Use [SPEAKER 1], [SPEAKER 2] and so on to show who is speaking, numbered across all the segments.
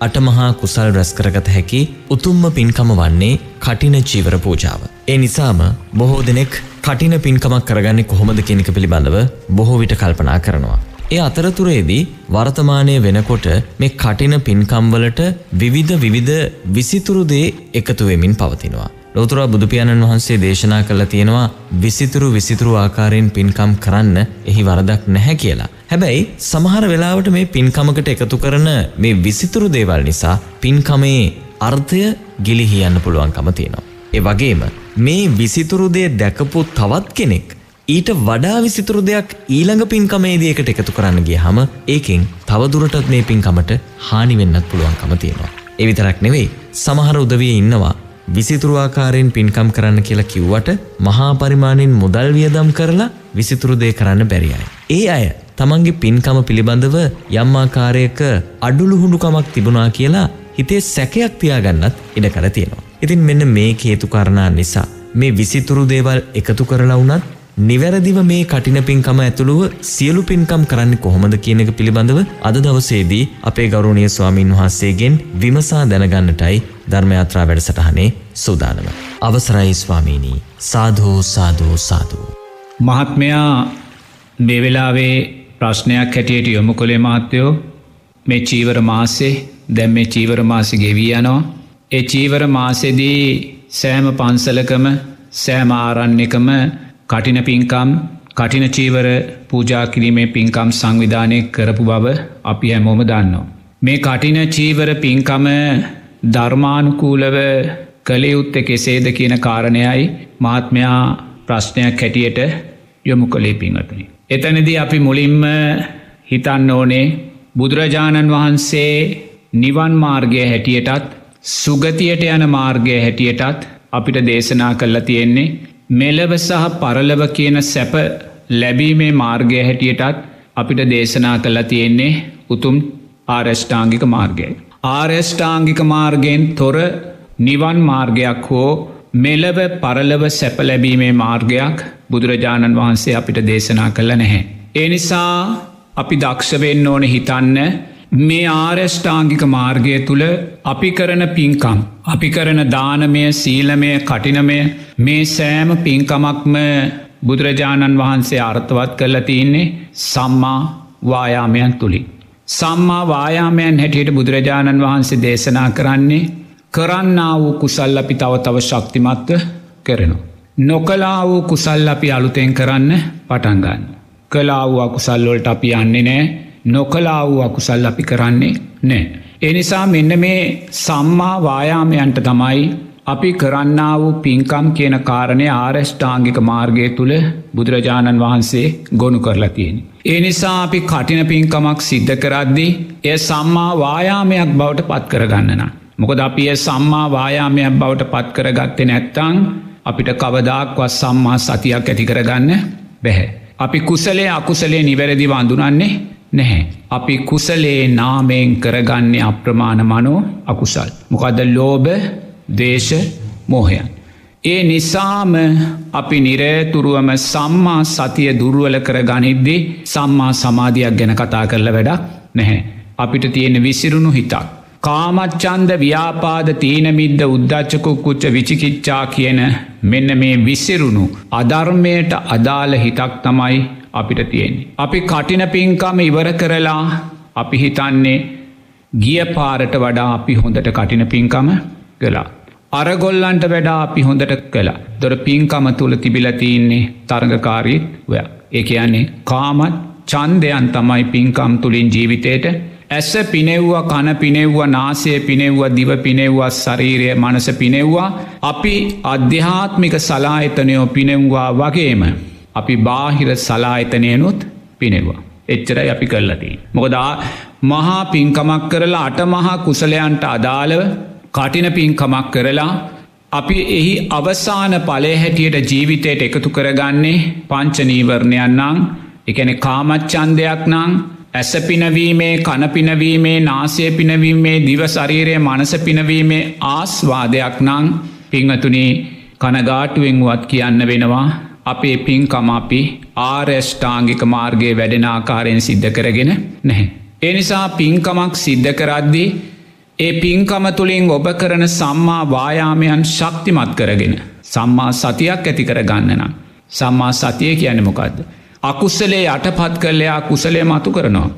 [SPEAKER 1] අටමහා කුසල් රැස්කරගත හැකි උතුම්ම පින්කම වන්නේ කටින චීවර පූජාව. ඒ නිසාම බොහෝ දෙනෙක් කටින පින්කමක් කරගන්නේ කොහොමද කෙනෙක පිළිබඳව බොහෝ විට කල්පනා කරනවා. ඒ අතරතුරේදී වර්තමානය වෙනකොට මේ කටින පින්කම්වලට විවිධ විවිධ විසිතුරු දේ එකතු වෙමින් පවතිනවා. ලෝතුරා බුදුපියාණන් වහන්සේ දේශනා කළ තියෙනවා විසිතුරු විසිතුරු ආකාරයෙන් පින්කම් කරන්න එහි වරදක් නැහැ කියලා. හැබැයි සමහර වෙලාවට මේ පින්කමකට එකතු කරන මේ විසිතුරු දේවල් නිසා පින්කමේ අර්ථය ගිලිහියන්න පුළුවන්කම තියෙනවා. ඒ වගේම මේ විසිතුරු දේ දැකපු තවත් කෙනෙක් ඊට වඩා විසිතුරු දෙයක් ඊළඟ පින්කමේදී එකට එකතු කරන්න ගියහම ඒකෙන් තවදුරටත් මේ පින්කමට හානි වෙන්නත් පුළුවන්කම තියෙනවා. ඒ විතරක් නෙවෙයි සමහර උදවිය ඉන්නවා විසිතුරු ආකාරයෙන් පින්කම් කරන්න කියලා කිව්වට මහා පරිමාණයෙන් මුදල් වියදම් කරලා විසිතුරු දේ කරන්න බැරි අය. ඒ අය තමන්ගේ පින්කම පිළිබඳව යම් ආකාරයක අඩුලුහුණුකමක් තිබුණා කියලා හිතේ සැකයක් තියාගන්නත් ඉඩ කර තියෙනවා. ඉතින් මෙන්න මේ හේතු කාරණා නිසා මේ විසිතුරු දේවල් එකතු කරලා වුණත් නිවැරදිව මේ කටින පින්කම ඇතුළුව සියලු පින්කම් කරන්න කොහොමද කියන එක පිළිබඳව අද දවසේදී අපේ ගෞරවනීය ස්වාමින් වහන්සේගෙන් විමසා දැනගන්නටයි ධර්මයාත්‍රා වැඩසටහනේ සූදානම. අවසරයි ස්වාමීනී සාධෝ සාධෝ සාධූ.
[SPEAKER 2] මහත්මයා මේ වෙලාවේ ප්‍රශ්නයක් හැටියට යොමු කොළේ මහත්තයෝ මේ චීවර මාසේ දැම් මේ චීවර මාසි ගෙවී යනවා. ඒ චීවර මාසෙදී සෑම පන්සලකම සෑම ආරන්නකම කටින පින්කම් කටින චීවර පූජා කිරීමේ පින්කම් සංවිධානය කරපු බව අපි හැමෝම දන්නවා. මේ කටින චීවර පින්කම ධර්මානුකූලව කළයුත්ත කෙසේද කියන කාරණයයි මහත්මයා ප්‍රශ්නයක් හැටියට යොමු කළේ පින්වතනි. එතනදී අපි මුලින්ම හිතන්න ඕනේ බුදුරජාණන් වහන්සේ නිවන් මාර්ගය හැටියටත් සුගතියට යන මාර්ගය හැටියටත් අපිට දේශනා කල්ලා තියෙන්නේ මෙලව සහ පරලව කියන සැප ලැබීමේ මාර්ගය හැටියටත් අපිට දේශනා කල්ලා තියෙන්නේ උතුම් ආරෂ්ඨාංගික මාර්ගය. ආරෂ්ඨාංගික මාර්ගයෙන් තොර නිවන් මාර්ගයක් හෝ මෙලව පරලව සැප ලැබීමේ මාර්ගයක් බුදුරජාණන් වහන්සේ අපිට දේශනා කළ නැහැ. ඒ නිසා අපි දක්ෂවෙන්න ඕන හිතන්න මේ ආරෂ්ඨාංගික මාර්ගය තුළ අපි කරන පින්කම් අපි කරන දානමය සීලමය කටිනමය මේ සෑම පින්කමක්ම බුදුරජාණන් වහන්සේ අර්ථවත් කරලා තියන්නේ සම්මා වායාමයන් තුළින්. සම්මා වායාමයන් හැටියට බුදුරජාණන් වහන්සේ දේශනා කරන්නේ කරන්න වූ කුසල් අපි තව තව ශක්තිමත්ව කරනවා. නොකලා වූ කුසල් අපි අලුතෙන් කරන්න පටන්ගන්න. කලා වූ අකුසල්ලොල්ට අපි යන්නේ නෑ නොකලා වූ අකුසල් අපි කරන්නේ නෑ. එනිසා මෙන්න මේ සම්මා වායාමයන්ට තමයි අපි කරන්න වූ පින්කම් කියන කාරණය ආරෂ්ඨාංගික මාර්ගය තුළ බුදුරජාණන් වහන්සේ ගොුණු කරලා තියෙන. ඒ නිසා අපි කටින පින්කමක් සිද්ධ කරද්දී එය සම්මා වායාමයක් බවට පත් කරගන්නන. මොකද අපි එය සම්මා වායාමයක් බවට පත් කරගත්තෙ නැත්තං අපිට කවදාක්වත් සම්මා සතියක් ඇති කරගන්න බැහැ. අපි කුසලේ අකුසලේ නිවැරදි වඳුනන්නේ නැහැ. අපි කුසලේ නාමයෙන් කරගන්නේ අප්‍රමාණ මනෝ අකුසල්. මොකද ලෝබ දේශ මෝහයන්. ඒ නිසාම අපි නිරේතුරුවම සම්මා සතිය දුරුවල කර ගනිද්දී සම්මා සමාධයක් ගැන කතා කරල වැඩක් නැහැ. අපිට තියෙන විසිරුණු හිතක්. කාමච්චන්ද ව්‍යාපාද තීනමිද්ද උද්දච්චකුක්කුච්ච විචිකිච්චා කියන මෙන්න මේ විසිරුණු අධර්මයට අදාළ හිතක් තමයි අපිට තියෙන්නේ. අපි කටින පින්කම ඉවර කරලා අපි හිතන්නේ ගිය පාරට වඩා අපි හොඳට කටින පින්කම කලා. අරගොල්ලන්ට වැඩා අපි හොඳට කලා දොර පින්කම තුළ තිබිලතින්නේ තරගකාරීත් ඔය ඒ කියන්නේ කාමත් චන්දයන් තමයි පින්කම් තුළින් ජීවිතයට ඇස පිනෙව්වා කන පිනෙව්වා නාසය පිනෙව්වා දිව පිනෙව්වා ශරීරය මනස පිනෙව්වා අපි අධ්‍යාත්මික සලාහිතනයෝ පිනෙව්වා වගේම අපි බාහිර සලාහිතනයනුත් පිනෙවා. එච්චරයි අපි කල්ලදී. මොකදා මහා පින්කමක් කරලා අට මහා කුසලයන්ට අදාළව කටින පින්කමක් කරලා අපි එහි අවසාන පලේ හැටියට ජීවිතයට එකතු කරගන්නේ පංචනීවරණයන්නං එකන කාමච්චන්දයක් නං ඇස පිනවීමේ කනපිනවීමේ නාසය පිනවීමේ දිව ශරීරය මනස පිනවීමේ ආස්වාදයක් නං පිංහතුනේ කනගාටුවෙන්වත් කියන්න වෙනවා අපේ පින්කම අපි ආර්යෂ්ඨාංගික මාර්ගයේ වැඩෙන ආකාරයෙන් සිද්ධ කරගෙන නැහැ. එනිසා පින්කමක් සිද්ධ කරද්දී ඒ පින්කම තුළින් ඔබ කරන සම්මා වායාමයන් ශක්තිමත් කරගෙන. සම්මා සතියක් ඇති කර ගන්නනම්. සම්මා සතිය කියන මොකක්ද. අකුස්සලේ යටපත් කරලයා කුසලේ මතු කරනවා.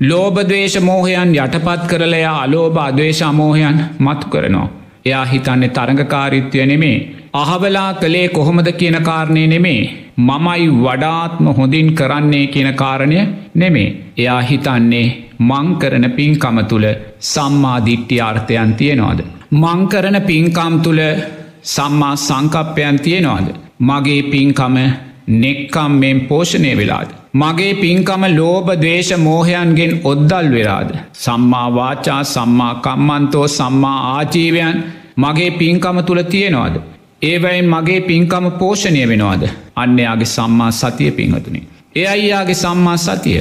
[SPEAKER 2] ලෝබදවේශ මෝහයන් යටපත් කරලයා අලෝභ අදවේශ අමෝහයන් මතු කරනවා. එයා හිතන්නේ තරඟකාරිත්වය නෙමේ. අහවලා කළේ කොහොමද කියන කාරණය නෙමේ. මමයි වඩාත්ම හොඳින් කරන්නේ කියන කාරණය නෙමේ. එයා හිතන්නේ මංකරන පින්කම තුළ සම්මාධිට්ටි අර්ථයන් තියෙනවාද. මංකරන පින්කම් තුළ සම්මා සංකප්පයන් තියෙනවාද. මගේ පින්කම නෙක්කම් මෙන් පෝෂණය වෙලාද. මගේ පින්කම ලෝබ දේශ මෝහයන්ගෙන් ඔද්දල් වෙලාද. සම්මා වාචා සම්මා කම්මන්තෝ සම්මා ආජීවයන් මගේ පින්කම තුළ තියෙනවාද. ඒවයින් මගේ පින්කම පෝෂණය වෙනවාද. අන්‍යයාගේ සම්මා සතිය පින්හතුනි. එය අයියාගේ සම්මා සතිය.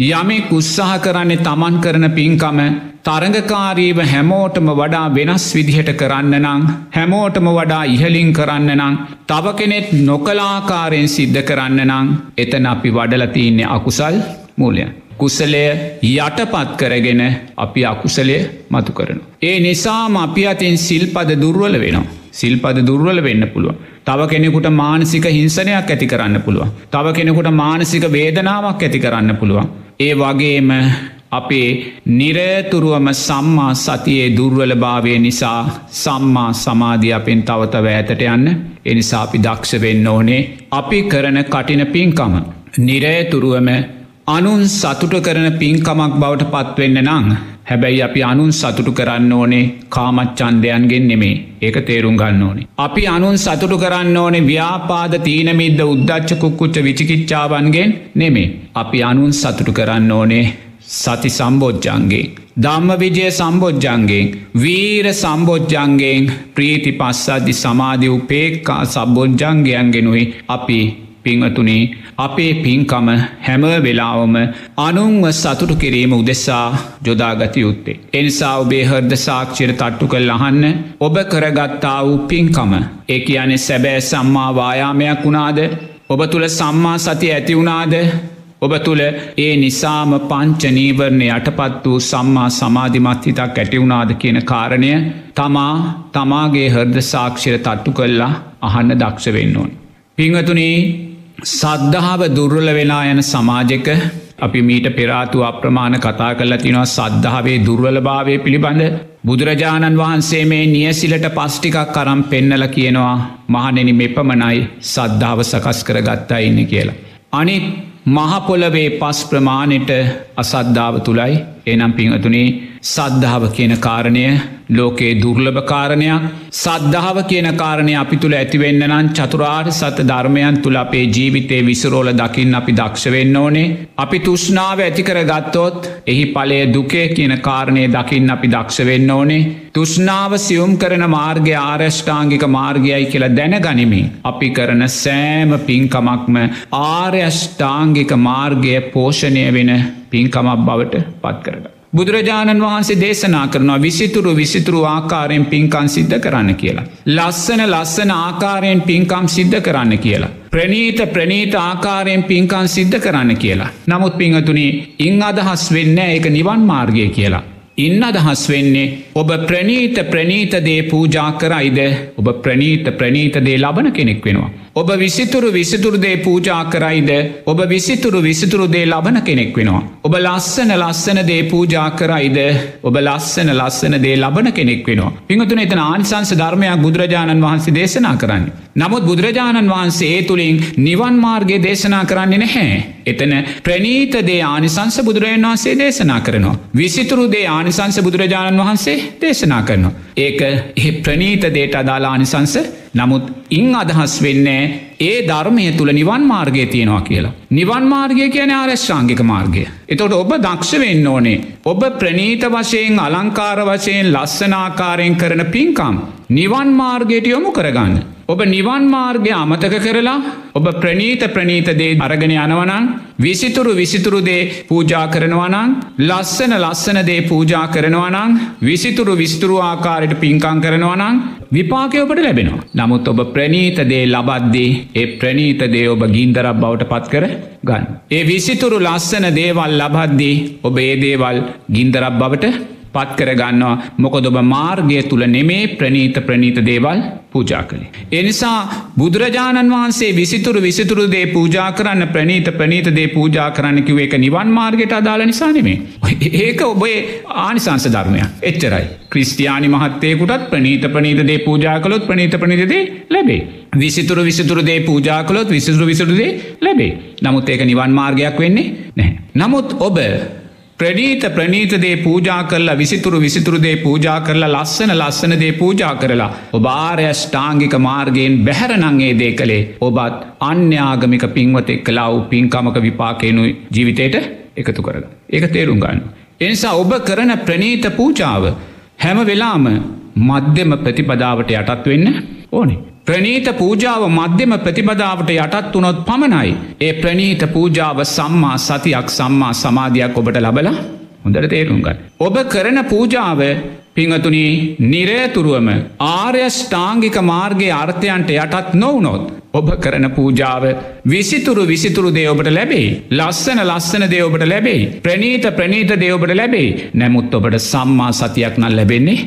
[SPEAKER 2] යමෙක් උත්සාහ කරන්නේ තමන් කරන පින්කම තරඟකාරීව හැමෝටම වඩා වෙනස් විදිහට කරන්න නං හැමෝටම වඩා ඉහලින් කරන්න නං තව කෙනෙත් නොකලාකාරයෙන් සිද්ධ කරන්න නං එතන අපි වඩලතින්නේ අකුසල් මූලය. කුසලය යටපත් කරගෙන අපි අකුසලය මතු කරන. ඒ නිසාම අපි අතින් සිල්පද දුර්වල වෙනවා. සිල්පද දුර්වල වෙන්න පුළුව. තව කෙනෙකුට මානසික හිංසනයක් ඇති කරන්න පුළුව. තව කෙනෙකුට මානසික වේදනාවක් ඇති කරන්න පුළුවන්. ඒ වගේම අපේ නිරතුරුවම සම්මා සතියේ දුර්වල භාවය නිසා සම්මා සමාධිය අපෙන් තවතව ඇතට යන්න එනිසා අපි දක්ෂ වෙන්න ඕනේ අපි කරන කටින පින්කම. නිරේතුරුවම අනුන් සතුට කරන පින්කමක් බවට පත්වෙන්න නං හැබැයි අපි අනුන් සතුටු කරන්න ඕනේ කාමච්චන්දයන්ගෙන් නෙමේ ඒක තේරුම් ගන්න ඕනේ. අපි අනුන් සතුටු කරන්න ඕනේ ව්‍යාපාද තීනමිද්ද උද්දච්ච කුක්කුච්ච විචිකිච්චාවන්ගෙන් නෙමේ. අපි අනුන් සතුටු කරන්න ඕනේ සති සම්බෝජ්ජන්ගේ. ධම්ම විජය සම්බෝජ්ජන්ගෙන් වීර සම්බෝජ්ජන්ගෙන් ප්‍රීති පස්සද්ධි සමාධි උපේක්කා සබ්බෝජ්ජන්ගයන්ගෙනුයි අපි පිංවතුනේ අපේ පින්කම හැම වෙලාවම අනුන්ව සතුටු කිරීම උදෙසා ජොදාගති යුත්තේ. එනිසා ඔබේ හර්ද සාක්ෂිර තට්ටු කල් අහන්න ඔබ කරගත්තා වූ පින්කම. ඒ අනෙ සැබෑ සම්මා වායාමයක් වුණාද ඔබ තුළ සම්මා සති ඇති වුණාද ඔබ තුළ ඒ නිසාම පංචනීවරණය යටපත් වූ සම්මා සමාධිමත් හිතක් ඇටිවුණාද කියන කාරණය තමා තමාගේ හර්ද සාක්ෂිර තට්ටු කල්ලා අහන්න දක්ෂ වෙන්න ඕන්. පිංහතුනේ සද්ධාව දුර්වල වෙලා යන සමාජක අපි මීට පෙරාතු අප්‍රමාණ කතා කල තිනවා සද්ධාවේ දුර්වල භාවය පිළිබඳ බුදුරජාණන් වහන්සේ මේ නියසිලට පස්්ටිකක් කරම් පෙන්නල කියනවා මහනෙනි මෙපමණයි සද්ධාව සකස් කර ගත්තා ඉන්න කියලා. අනිත් මහපොලවේ පස් ප්‍රමාණයට අසද්ධාව තුළයි එනම් පිංහතුනේ සද්ධාව කියන කාරණය ලෝකයේ දුර්ලභ කාරණයක්. සද්ධාව කියන කාරණය අපි තුළ ඇතිවෙන්න නම් චතුරාර් සත ධර්මයන් තුළ අපේ ජීවිතේ විසරෝල දකිින් අපි දක්ෂවෙන්න ඕනේ. අපි තුෂ්නාව ඇතිකර ගත්තොත් එහි පලේ දුකේ කියන කාරණය දකිින් අපි දක්ෂවෙන්න ඕනේ. තුෂ්නාව සියුම් කරන මාර්ගය ආර්යෂ්ඨාංගික මාර්ගයයි කියලා දැන ගනිමින් අපි කරන සෑම පින්කමක්ම ආර්යෂ්ඨාංගික මාර්ගය පෝෂණය වෙන පින්කමක් බවට පත් කරග. බුදුරජාණන් වහන්සේ දේශනා කරනවා විසිතුරු විසිතුරු ආකාරයෙන් පින්කම් සිද්ධ කරන්න කියලා. ලස්සන ලස්සන ආකාරයෙන් පින්කම් සිද්ධ කරන්න කියලා. ප්‍රනීත ප්‍රනීත ආකාරයෙන් පින්කම් සිද්ධ කරන්න කියලා. නමුත් පිංහතුනේ ඉං අදහස් වෙන්න එක නිවන් මාර්ගය කියලා. ඉන්න අදහස් වෙන්නේ ඔබ ප්‍රනීත ප්‍රනීතදේ පූජා කරයිද ඔබ ප්‍රනීත ප්‍රනීතදේ ලබන කෙනෙක් වෙනවා. ඔබ විසිතුරු විසිතුරුදේ පූජා කරයිද ඔබ විසිතුරු විසිතුරුදේ ලබන කෙනෙක් වෙනවා. ඔබ ලස්සන ලස්සන දේ පූජා කරයිද ඔබ ලස්සන ලස්සන දේ ලබන කෙනෙක් වෙනවා. පිංහතුන එතන ආනිසංස ධර්මයක් බුදුරජාණන් වහන්සේ දේශනා කරන්න. නමුත් බුදුරජාණන් වහන්සේ ඒ තුළින් නිවන් මාර්ගය දේශනා කරන්නේ නැහැ. එතන ප්‍රනීතදේ ආනිසංස බුදුරජන් වහන්සේ දේශනා කරනවා. විසිතුරුදේ ආනිසංස බුදුරජාණන් වහන්සේ දේශනා කරනවා. ඒක එ ප්‍රනීත දේට අදාලා ආනිසංස නමුත් ඉං අදහස් වෙන්නේ ඒ ධර්මය තුළ නිවන් මාර්ගය තියෙනවා කියලා. නිවන් මාර්ගය කියන ආරශ්ාංගික මාර්ගය. එතොට ඔබ දක්ෂ වෙන්න ඕනේ. ඔබ ප්‍රනීත වශයෙන් අලංකාර වශයෙන් ලස්සනාකාරයෙන් කරන පින්කම්. නිවන් මාර්ගයට යොමු කරගන්න. ඔබ නිවන් මාර්ගය අමතක කරලා ඔබ ප්‍රනීත ප්‍රනීතදේ අරගෙන යනවනං විසිතුරු විසිතුරුදේ පූජා කරනවනං ලස්සන ලස්සනදේ පූජා කරනවනං විසිතුරු විස්තුරු ආකාරයට පින්කං කරනවනං විපාකය ඔබට ලැබෙනවා. නමුත් ඔබ ප්‍රනීතදේ ලබද්දී ඒ ප්‍රනීතදේ ඔබ ගින්දරක් බවට පත් කර ගන්න. ඒ විසිතුරු ලස්සන දේවල් ලබද්දී ඔබ ඒ දේවල් ගින්දරක් බවට පත් කරගන්නවා මොකද ඔබ මාර්ගය තුළ නෙමේ ප්‍රනීත ප්‍රනීත දේවල් පූජා කළේ. එනිසා බුදුරජාණන් වහන්සේ විසිතුරු විසිතුරු දේ පූජා කරන්න ප්‍රනීත ප්‍රනීත දේ පූජා කරන්න කිව එක නිවන් මාර්ගයට අදාළ නිසා නෙමේ. ඒක ඔබේ ආනිසංස ධර්මයක් එච්චරයි. ක්‍රස්ටයානි මහත්තයකුටත් ප්‍රනීත ප්‍රනීත දේ පූජා කළොත් ප්‍රනීත ප්‍රනිතදේ ලැබේ. විසිතුරු විසිතුරු දේ පූජා කළොත් විසිතුරු විසිතුරුදේ ලැබේ. නමුත් ඒක නිවන් මාර්ගයක් වෙන්නේ නැහැ. නමුත් ඔබ ප්‍රනීත ප්‍රනීතදේ පූජා කරලා විසිතුරු විසිතුරුදේ පූජා කරලා ලස්සන ලස්සනදේ පූජා කරලා ඔබාරයෂ්ඨාංගික මාර්ගයෙන් බැහැරනංගේ දේ කළේ ඔබත් අන්‍යාගමික පින්වතෙක් කලාව් පින්කමක විපාකයනුයි ජීවිතයට එකතු කරග. ඒක තේරුම් ගන්න. එනිසා ඔබ කරන ප්‍රනීත පූජාව හැම වෙලාම මධ්‍යම ප්‍රතිපදාවට යටත් වෙන්න ඕනේ. ප්‍රනීත පූජාව මධ්‍යම ප්‍රතිපදාවට යටත් වනොත් පමණයි. ඒ ප්‍රනීත පූජාව සම්මා සතියක් සම්මා සමාධයක් ඔබට ලබලා හොඳට තේරුම්ගන්න. ඔබ කරන පූජාව පිංහතුනි නිරේතුරුවම ආර්යෂ්ඨාංගික මාර්ගගේ අර්ථයන්ට යටත් නොවනොත්. ඔබ කරන පූජාව විසිතුරු විසිතුරු දේඔබට ලැබේ. ලස්සන ලස්සන දේඔබට ලැබේ. ප්‍රනීත ප්‍රනීත දේඔබට ලැබේ නැමුත් ඔබට සම්මා සතියක් නල් ලැබෙන්නේ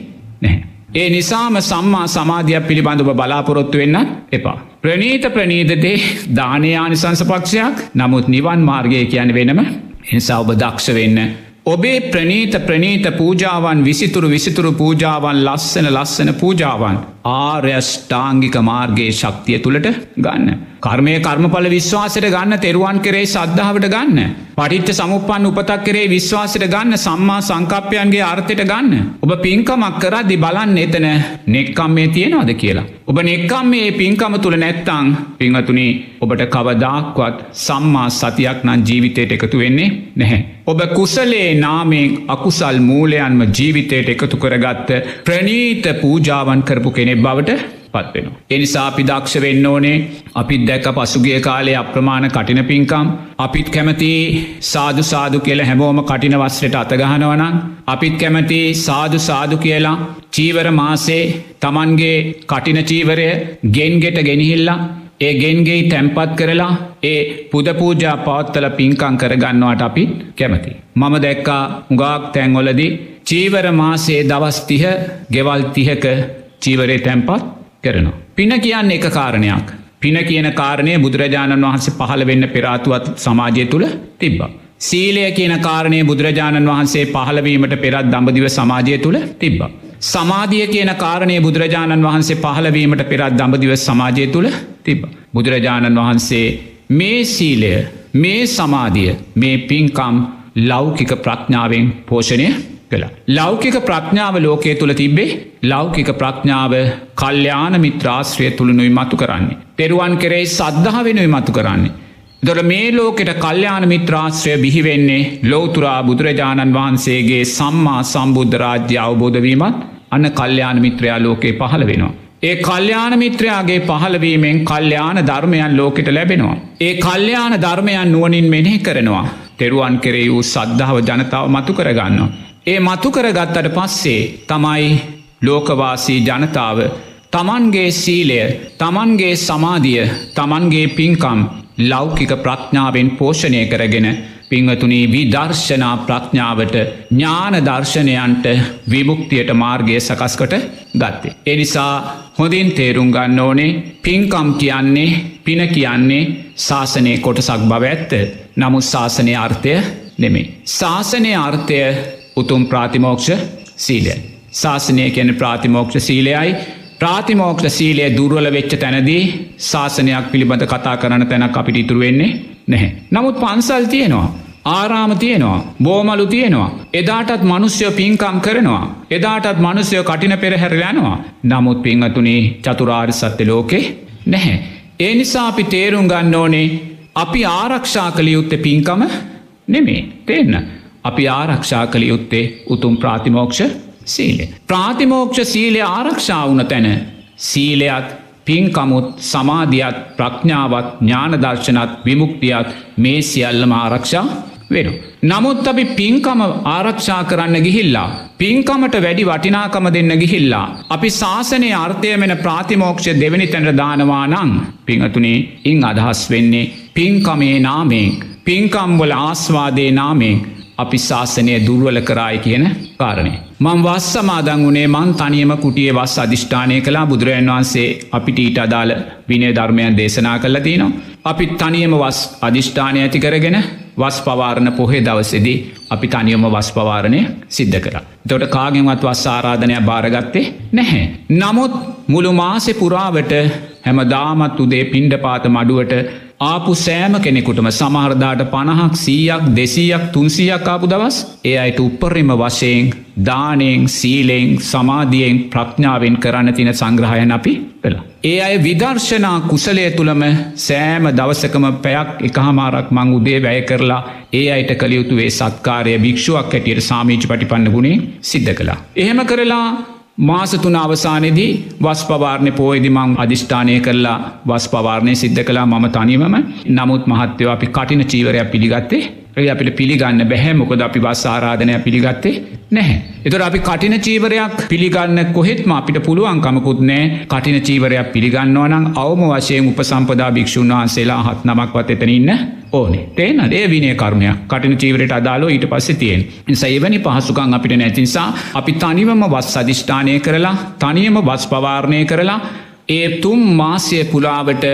[SPEAKER 2] නැහැ. ඒ නිසාම සම්මා සමාධයක් පිළිබඳව බලාපොරොත්තු වෙන්න එපා. ප්‍රනීත ප්‍රනීතදේ දානයානිසංසපක්ෂයක් නමුත් නිවන් මාර්ගය කියන වෙනම. එනිසා ඔබ දක්ෂ වෙන්න. ඔබේ ප්‍රනීත ප්‍රනීත පූජාවන් විසිතුරු විසිතුරු පූජාවන් ලස්සන ලස්සන පූජාවන්. ආර්යෂ්ඨාංගික මාර්ගයේ ශක්තිය තුළට ගන්න. කර්මය කර්මඵල විශ්වාසයට ගන්න තෙරුවන් කරේ සද්ධාවට ගන්න. පටිච්ච සමුපන් උපතක් කරේ විශ්වාසයට ගන්න සම්මා සංකප්පයන්ගේ අර්ථයට ගන්න. ඔබ පින්කමක් කරදදි බලන්න එතන නෙක්කම් මේ තියෙනවාද කියලා. ඔබ නෙක්කම් මේ පින්කම තුළ නැත්තං පිංහතුනි ඔබට කවදාක්වත් සම්මා සතියක් නම් ජීවිතයට එකතු වෙන්නේ නැහැ. ඔබ කුසලේ නාමෙන් අකුසල් මූලයන්ම ජීවිතයට එකතු කරගත්ත ප්‍රනීත පූජාවන් කරපු කෙනෙ බවට පත්වෙනවා. එනිසා අපි දක්ෂ වෙන්න ඕනේ අපිත් දැක්ක පසුගිය කාලේ අප්‍රමාණ කටින පින්කම් අපිත් කැමති සාදු සාදු කියල හැමෝම කටින වස්්‍රයට අතගහනවනං අපිත් කැමති සාදු සාදු කියලා චීවර මාසේ තමන්ගේ කටින චීවරය ගෙන්ගෙට ගෙනහිල්ලා ඒ ගෙන්ගේ තැම්පත් කරලා ඒ පුදපූජා පවත්තල පින්කං කරගන්නවාට අපි කැමති. මම දැක්කා උගාක් තැන්වොලදී චීවර මාසේ දවස්තිහ ගෙවල් තිහක චීවරේ තැම්පත් කරනවා. පින කියන්න එක කාරණයක්. පින කියන කාරණය බුදුරජාණන් වහන්සේ පහළ වෙන්න පෙරාතුවත් සමාජය තුළ තිබ්බ. සීලය කියන කාරණය බුදුරජාණන් වහන්සේ පහළවීමට පෙරත් දම්ඹදිව සමාජය තුළ තිබ්බ. සමාධිය කියන කාරණය බුදුරජාණන් වහන්සේ පහළවීමට පෙරත් දම්ඹදිව සමාජය තුළ තිබ. බුදුරජාණන් වහන්සේ මේ සීලය මේ සමාධිය මේ පින්කම් ලෞකික ප්‍රඥාවෙන් පෝෂණය කළ. ලෞකික ප්‍රඥාව ලෝකයේ තුළ තිබ්බේ ලෞකික ප්‍රඥාව කල්්‍යයාන මිත්‍රාශ්‍රය තුළනුයි මතු කරන්නේ. තෙරුවන් කරේ සද්ධාවෙනුයි මතු කරන්නේ. දොර මේ ලෝකෙට කල්්‍යයාන මිත්‍රාශ්‍රය බිහිවෙන්නේ ලෝතුරා බුදුරජාණන් වහන්සේගේ සම්මා සම්බුද්ධ රාජ්‍ය අවබෝධවීමත් අන්න කල්්‍යයාන මිත්‍රයා ලෝකයේ පහළ වෙනවා. ඒ කල්්‍යයාන මිත්‍රයාගේ පහළවීමෙන් කල්්‍යයාන ධර්මයන් ලෝකෙට ලැබෙනවා. ඒ කල්්‍යයාන ධර්මයන් නුවනින් මෙනෙහි කරනවා. තෙරුවන් කෙරේ වූ සද්ධාව ජනතාව මතු කරගන්නවා. ඒ මතු කරගත්තට පස්සේ තමයි ලෝකවාසී ජනතාව තමන්ගේ සීලය තමන්ගේ සමාධිය තමන්ගේ පින්කම් ලෞකික ප්‍රඥාවෙන් පෝෂණය කරගෙන පිංහතුනී විදර්ශනා ප්‍රඥාවට ඥාන දර්ශනයන්ට විමුක්තියට මාර්ගය සකස්කට ගත්තේ. එනිසා හොඳින් තේරුම් ගන්න ඕනේ පින්කම් කියන්නේ පින කියන්නේ ශාසනය කොටසක් බව ඇත්ත නමුත් ශාසනය අර්ථය නෙමේ. ශාසනය අර්ථය උතුම් ප්‍රාතිමෝක්ෂ සීලය. ශාසනය කියන ප්‍රාතිමෝක්ෂ සීලයයි ප්‍රාතිමෝක්ෂ සීලය දුර්වල වෙච්ච තැනදී ශාසනයක් පිළිබඳ කතා කරන තැනක් අපිට ඉතුරු වෙන්නේ නැහැ. නමුත් පන්සල් තියෙනවා. ආරාම තියෙනවා බෝමලු තියෙනවා. එදාටත් මනුස්්‍යයෝ පින්කම් කරනවා. එදාටත් මනුස්්‍යයෝ කටින පෙරහැර යනවා. නමුත් පිංහතුනේ චතුරාර් සත්‍ය ලෝකේ නැහැ. ඒ නිසා අපි තේරුම් ගන්න ඕනේ අපි ආරක්ෂා කළ යුත්ත පින්කම නෙමේ තේන්න. අපි ආරක්ෂා කළ යුත්තේ උතුම් ප්‍රාතිමෝක්ෂ සීලය. ප්‍රාතිමෝක්ෂ සීලය ආරක්ෂා වුන තැන සීලයත් පින්කමුත් සමාධියත් ප්‍රඥාවත් ඥානදර්ශනත් විමුක්තියත් මේ සියල්ලම ආරක්ෂා වෙන. නමුත් අපි පින්කම ආරක්ෂා කරන්න ගිහිල්ලා. පින්කමට වැඩි වටිනාකම දෙන්න ගිහිල්ලා. අපි ශාසනය අර්ථය මෙන ප්‍රාතිමෝක්ෂ දෙවැනි තැනට දානවා නං පිංහතුනේ ඉං අදහස් වෙන්නේ පින්කමේ නාමෙන් පින්කම්වල ආස්වාදේ නාමෙන් අපි ශාසනය දුර්වල කරායි කියන කාරණය. මං වස් සමාදං වනේ මං තනියම කුටිය වස් අධිෂ්ඨානය කලා බුදුරජන් වහන්සේ අපිට ඊට අදාළ විනය ධර්මයන් දේශනා කළ තිනවා. අපි තනියම වස් අධිෂ්ඨානය ඇති කරගෙන වස් පවාරණ පොහේ දවසෙදී අපි තනියම වස් පවාරණය සිද්ධ කර. තොට කාගෙන්වත් වස් ආරාධනය භාරගත්තේ නැහැ. නමුත් මුළු මාසෙ පුරාවට හැම දාමත් උදේ පින්ඩ පාත මඩුවට ආපු සෑම කෙනෙකුටම සමහරදාට පණහක් සීයක් දෙසීයක් තුන්සියක් ආපු දවස් ඒ අයට උපරිම වශයෙන් දානයෙන් සීලෙෙන් සමාධියෙන් ප්‍රඥාවෙන් කරන්න තින සංග්‍රහයන අපි කලා. ඒ අය විදර්ශනා කුසලය තුළම සෑම දවසකම පැයක් එක හමාරක් මං උදේ වැය කරලා ඒ අයට කළයුතුවේ සත්කාරය භික්ෂුවක් ඇටියට සාමීචි පටිපන්න ගුණේ සිද්ධ කලා. එහෙම කරලා මාසතුන අවසානයේදී වස් පවාරණය පෝයදි මං අධිෂ්ඨානය කරලා වස් පවාරණය සිද්ධ කලා මම තනිවම නමුත් මහත්තයව අපි කටින චීවරයක් පිළිගත්තේ ඒ අපිට පිළිගන්න බැහැ. මොකද අපි වස් ආරාධනය පිළිගත්තේ නැහැ. එතොට අපි කටින චීවරයක් පිළිගන්න කොහෙත්ම අපිට පුළුවන්කමකුත් නෑ කටින චීවරයක් පිළිගන්නවා නම් අවම වශයෙන් උපසම්පදා භික්ෂූන් වහන්සේලා හත් නමක්වත් එතන ඉන්න ඕනේ. තේන ඒ විනය කරුණයක් කටින චීවරයට අදාලෝ ඊට පස්සේ තියෙන් සයිවැනි පහසුකං අපිට නැතිනිසා අපි තනිවම වස් අධිෂ්ඨානය කරලා තනියම වස් පවාරණය කරලා ඒ තුම් මාසය පුලාවට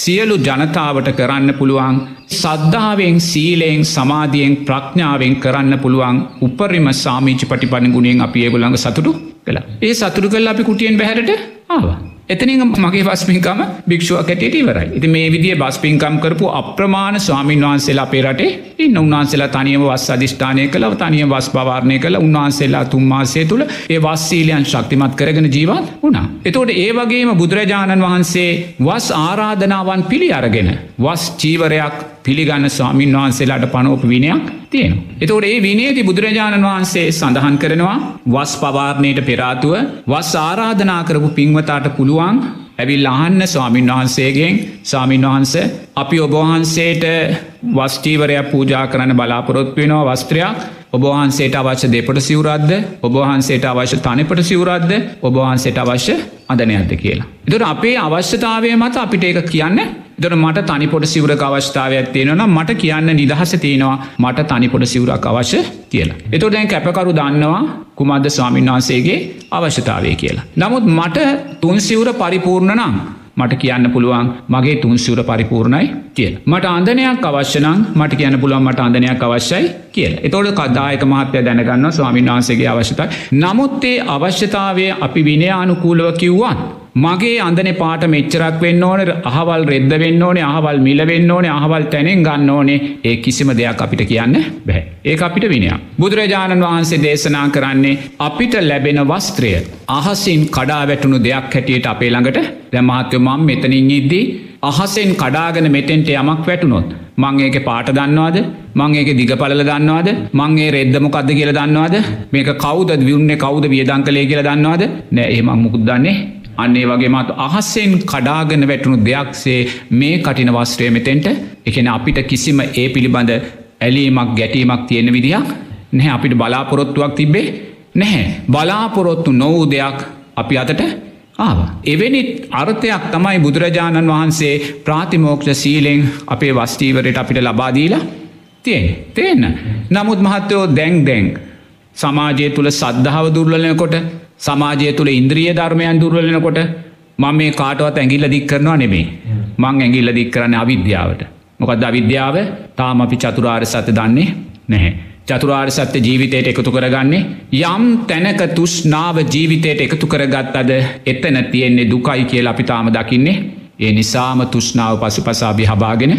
[SPEAKER 2] සියලු ජනතාවට කරන්න පුළුවන් සද්ධාවෙන් සීලයෙන් සමාධියෙන් ප්‍රඥාවෙන් කරන්න පුළුවන් උපරිම සාමීච පටිපණ ගුණෙන් අපි ඒගොළඟ සතුටු කළ. ඒ සතුරු කල් අපි කුටියෙන් බැහරට ආවා. එතනින් මගේ වස්පින්කම භික්ෂුව කැටට ඉවරයි. ඉති මේ විදිිය බස්පින්කම් කරපු අප්‍රමාණ ස්වාමීන් වහන්සේලා පේරටේ ඉන්න. උන්වහන්සේලා තනියම වස් අධිෂ්ඨානය කළ තනිය වස් පවාරණය කළ. උන්වහන්සේලා තුන්මාසේ තුළ ඒ වස්සීලයන් ශක්තිමත් කරගෙන ජීවත් වුණා. එතෝට ඒ වගේම බුදුරජාණන් වහන්සේ වස් ආරාධනාවන් පිළි අරගෙන වස් චීවරයක් පිළිගන්න ස්වාමීන් වහන්සේලාට පනෝප විනයක් තියෙන. එතවට ඒ විනේති බුදුරජාණන් වහන්සේ සඳහන් කරනවා වස් පවාරණයට පෙරාතුව වස් ආරාධනා කරපු පින්වතාට පුළුවන් ඇවිල් අහන්න ස්වාමීන් වහන්සේගෙන් සාමීන් වහන්ස අපි ඔබවහන්සේට වස්ටීවරයක් පූජා කරන්න බලාපොරොත් වෙනවා වස්ත්‍රයක්. ඔබවහන්සේට අවශ්‍ය දෙපට සිවරද්ද ඔබවහන්සේට අවශ්‍ය තනිපට සිවරද්ද ඔබවහන්සේට අවශ්‍ය අදනයක්ද කියලා. එතුට අපේ අවශ්‍යතාවය මත අපිට ඒක කියන්න දොට මට තනිපොට සිවරක අවස්ථාවයක් තියෙනවා මට කියන්න නිදහස තියෙනවා මට තනිපොට සිවරක් අවශ්‍ය කියලා. එතොට දැන් කැපකරු දන්නවා කුමද්ද ස්වාමීන් වහන්සේගේ අවශ්‍යතාවය කියලා. නමුත් මට තුන් සිවර පරිපූර්ණ නම් මට කියන්න පුළුවන් මගේ තුන්සුර පරිපූර්ණයි කියල. මට අන්දනයක් අවශ්‍යනං මට කියන්න පුළුවන් මට අන්දනයක් අවශ්‍යයි කියල. එතෝට කදායක මහත්‍යය දැනගන්න ස්වාමින් වහන්සේගේ අවශ්‍යතයි. නමුත්තේ අවශ්‍යතාවය අපි විනයානුකූලව කිව්වන්. මගේ අඳන පාට මෙච්චරක් වෙන්න ඕන අහවල් රෙද්ද වෙන්න ඕනේ අහවල් මිල වෙන්න ඕනේ අහවල් තැනෙන් ගන්න ඕනේ. ඒ කිසිම දෙයක් අපිට කියන්න බැහැ. ඒ අපිට විනයක්. බුදුරජාණන් වහන්සේ දේශනා කරන්නේ අපිට ලැබෙන වස්ත්‍රය. අහසින් කඩා වැටුණු දෙයක් හැටියට අපේ ළඟට. දැමහත්‍යය මම් මෙතනින් ඉද්දී අහසෙන් කඩාගෙන මෙතෙන්ට යමක් වැටුනොත් මං ඒක පාට දන්නවාද? මං ඒක දිගපලල දන්නවාද? මංගේ රෙද්දමොකක්ද කියල දන්නවාද? මේක කවද වියුන්නේ කවද වියදං කලේ කියල දන්නවාද? නෑ ඒ මං මුකුත් දන්නේ අන්නේ වගේ මතු අහස්සෙන් කඩාගෙන වැටුණු දෙයක්සේ මේ කටින වස්ත්‍රය මෙතෙන්ට එකන අපිට කිසිම ඒ පිළිබඳ ඇලීමක් ගැටීමක් තියෙන විදිහක් නැහැ අපිට බලාපොරොත්තුවක් තිබේ නැහැ බලාපොරොත්තු නොවූ දෙයක් අපි අතට ආව. එවැනි අර්ථයක් තමයි බුදුරජාණන් වහන්සේ ප්‍රාතිමෝක්ෂ සීලෙන් අපේ වස්ටීවරයට අපිට ලබාදීලා තියෙන් තියන්න. නමුත් මහත්තයෝ දැං දැං සමාජය තුළ සද්ධාව දුර්ලනකොට සමාජය තුළ ඉන්ද්‍රිය ධර්මයන් දුර්වලනකොට මම මේ කාටවත් ඇගිල්ල දික් කරනවා නෙමේ මං ඇගිල්ල දික් කරන්න අවිද්‍යාවට. මොකද අවිද්‍යාව? තාම අපි චතුරාර් සත්‍ය දන්නේ නැහැ. චතුරාර් සත්‍ය ජීවිතයට එකතු කරගන්නේ යම් තැනක තුෂ්නාව ජීවිතයට එකතු කරගත් අද එතන තියෙන්නේ දුකයි කියලා අපි තාම දකින්නේ. ඒ නිසාම තුෂ්නාව පසු පසාබි හබාගෙන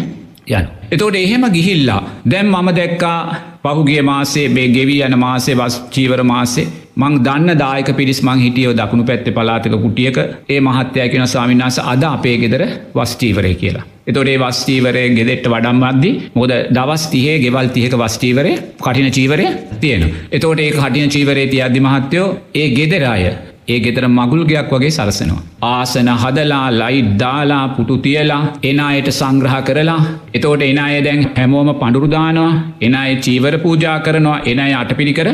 [SPEAKER 2] යන. එතෝට එහෙම ගිහිල්ලා දැම් මම දැක්කා පහුගේ මාසේ බේ ගෙවී යන මාසේ වස් චීවර මාසේ මං දන්න දායක පිරිස් මං හිටියෝ දකුණු පැත්තේ පලාතක කුටියක ඒ මහත්තයකෙන ස්වාමිනාස අද අපේ ගෙදර වස්ටීවරය කියලා. එතොටේ වස්ටීවරය ගෙදෙට්ට වඩම් අද්දි මොද දවස් තිහේ ගෙවල් තියක වස්ටීවරය කටින චීවරය තියෙන. එතෝට ඒ කටින චීවරේ තිය අධි මහත්තයෝ ඒ ගෙදරාය ඒ ගෙතර මගුල්ගයක් වගේ සරසනවා. ආසන හදලා ලයිට් දාලා පුටු තියලා එන අයට සංග්‍රහ කරලා එතෝට එන අය දැන් හැමෝම පඩුරුදානවා එන අය චීවර පූජා කරනවා එන අය අටපිරි කර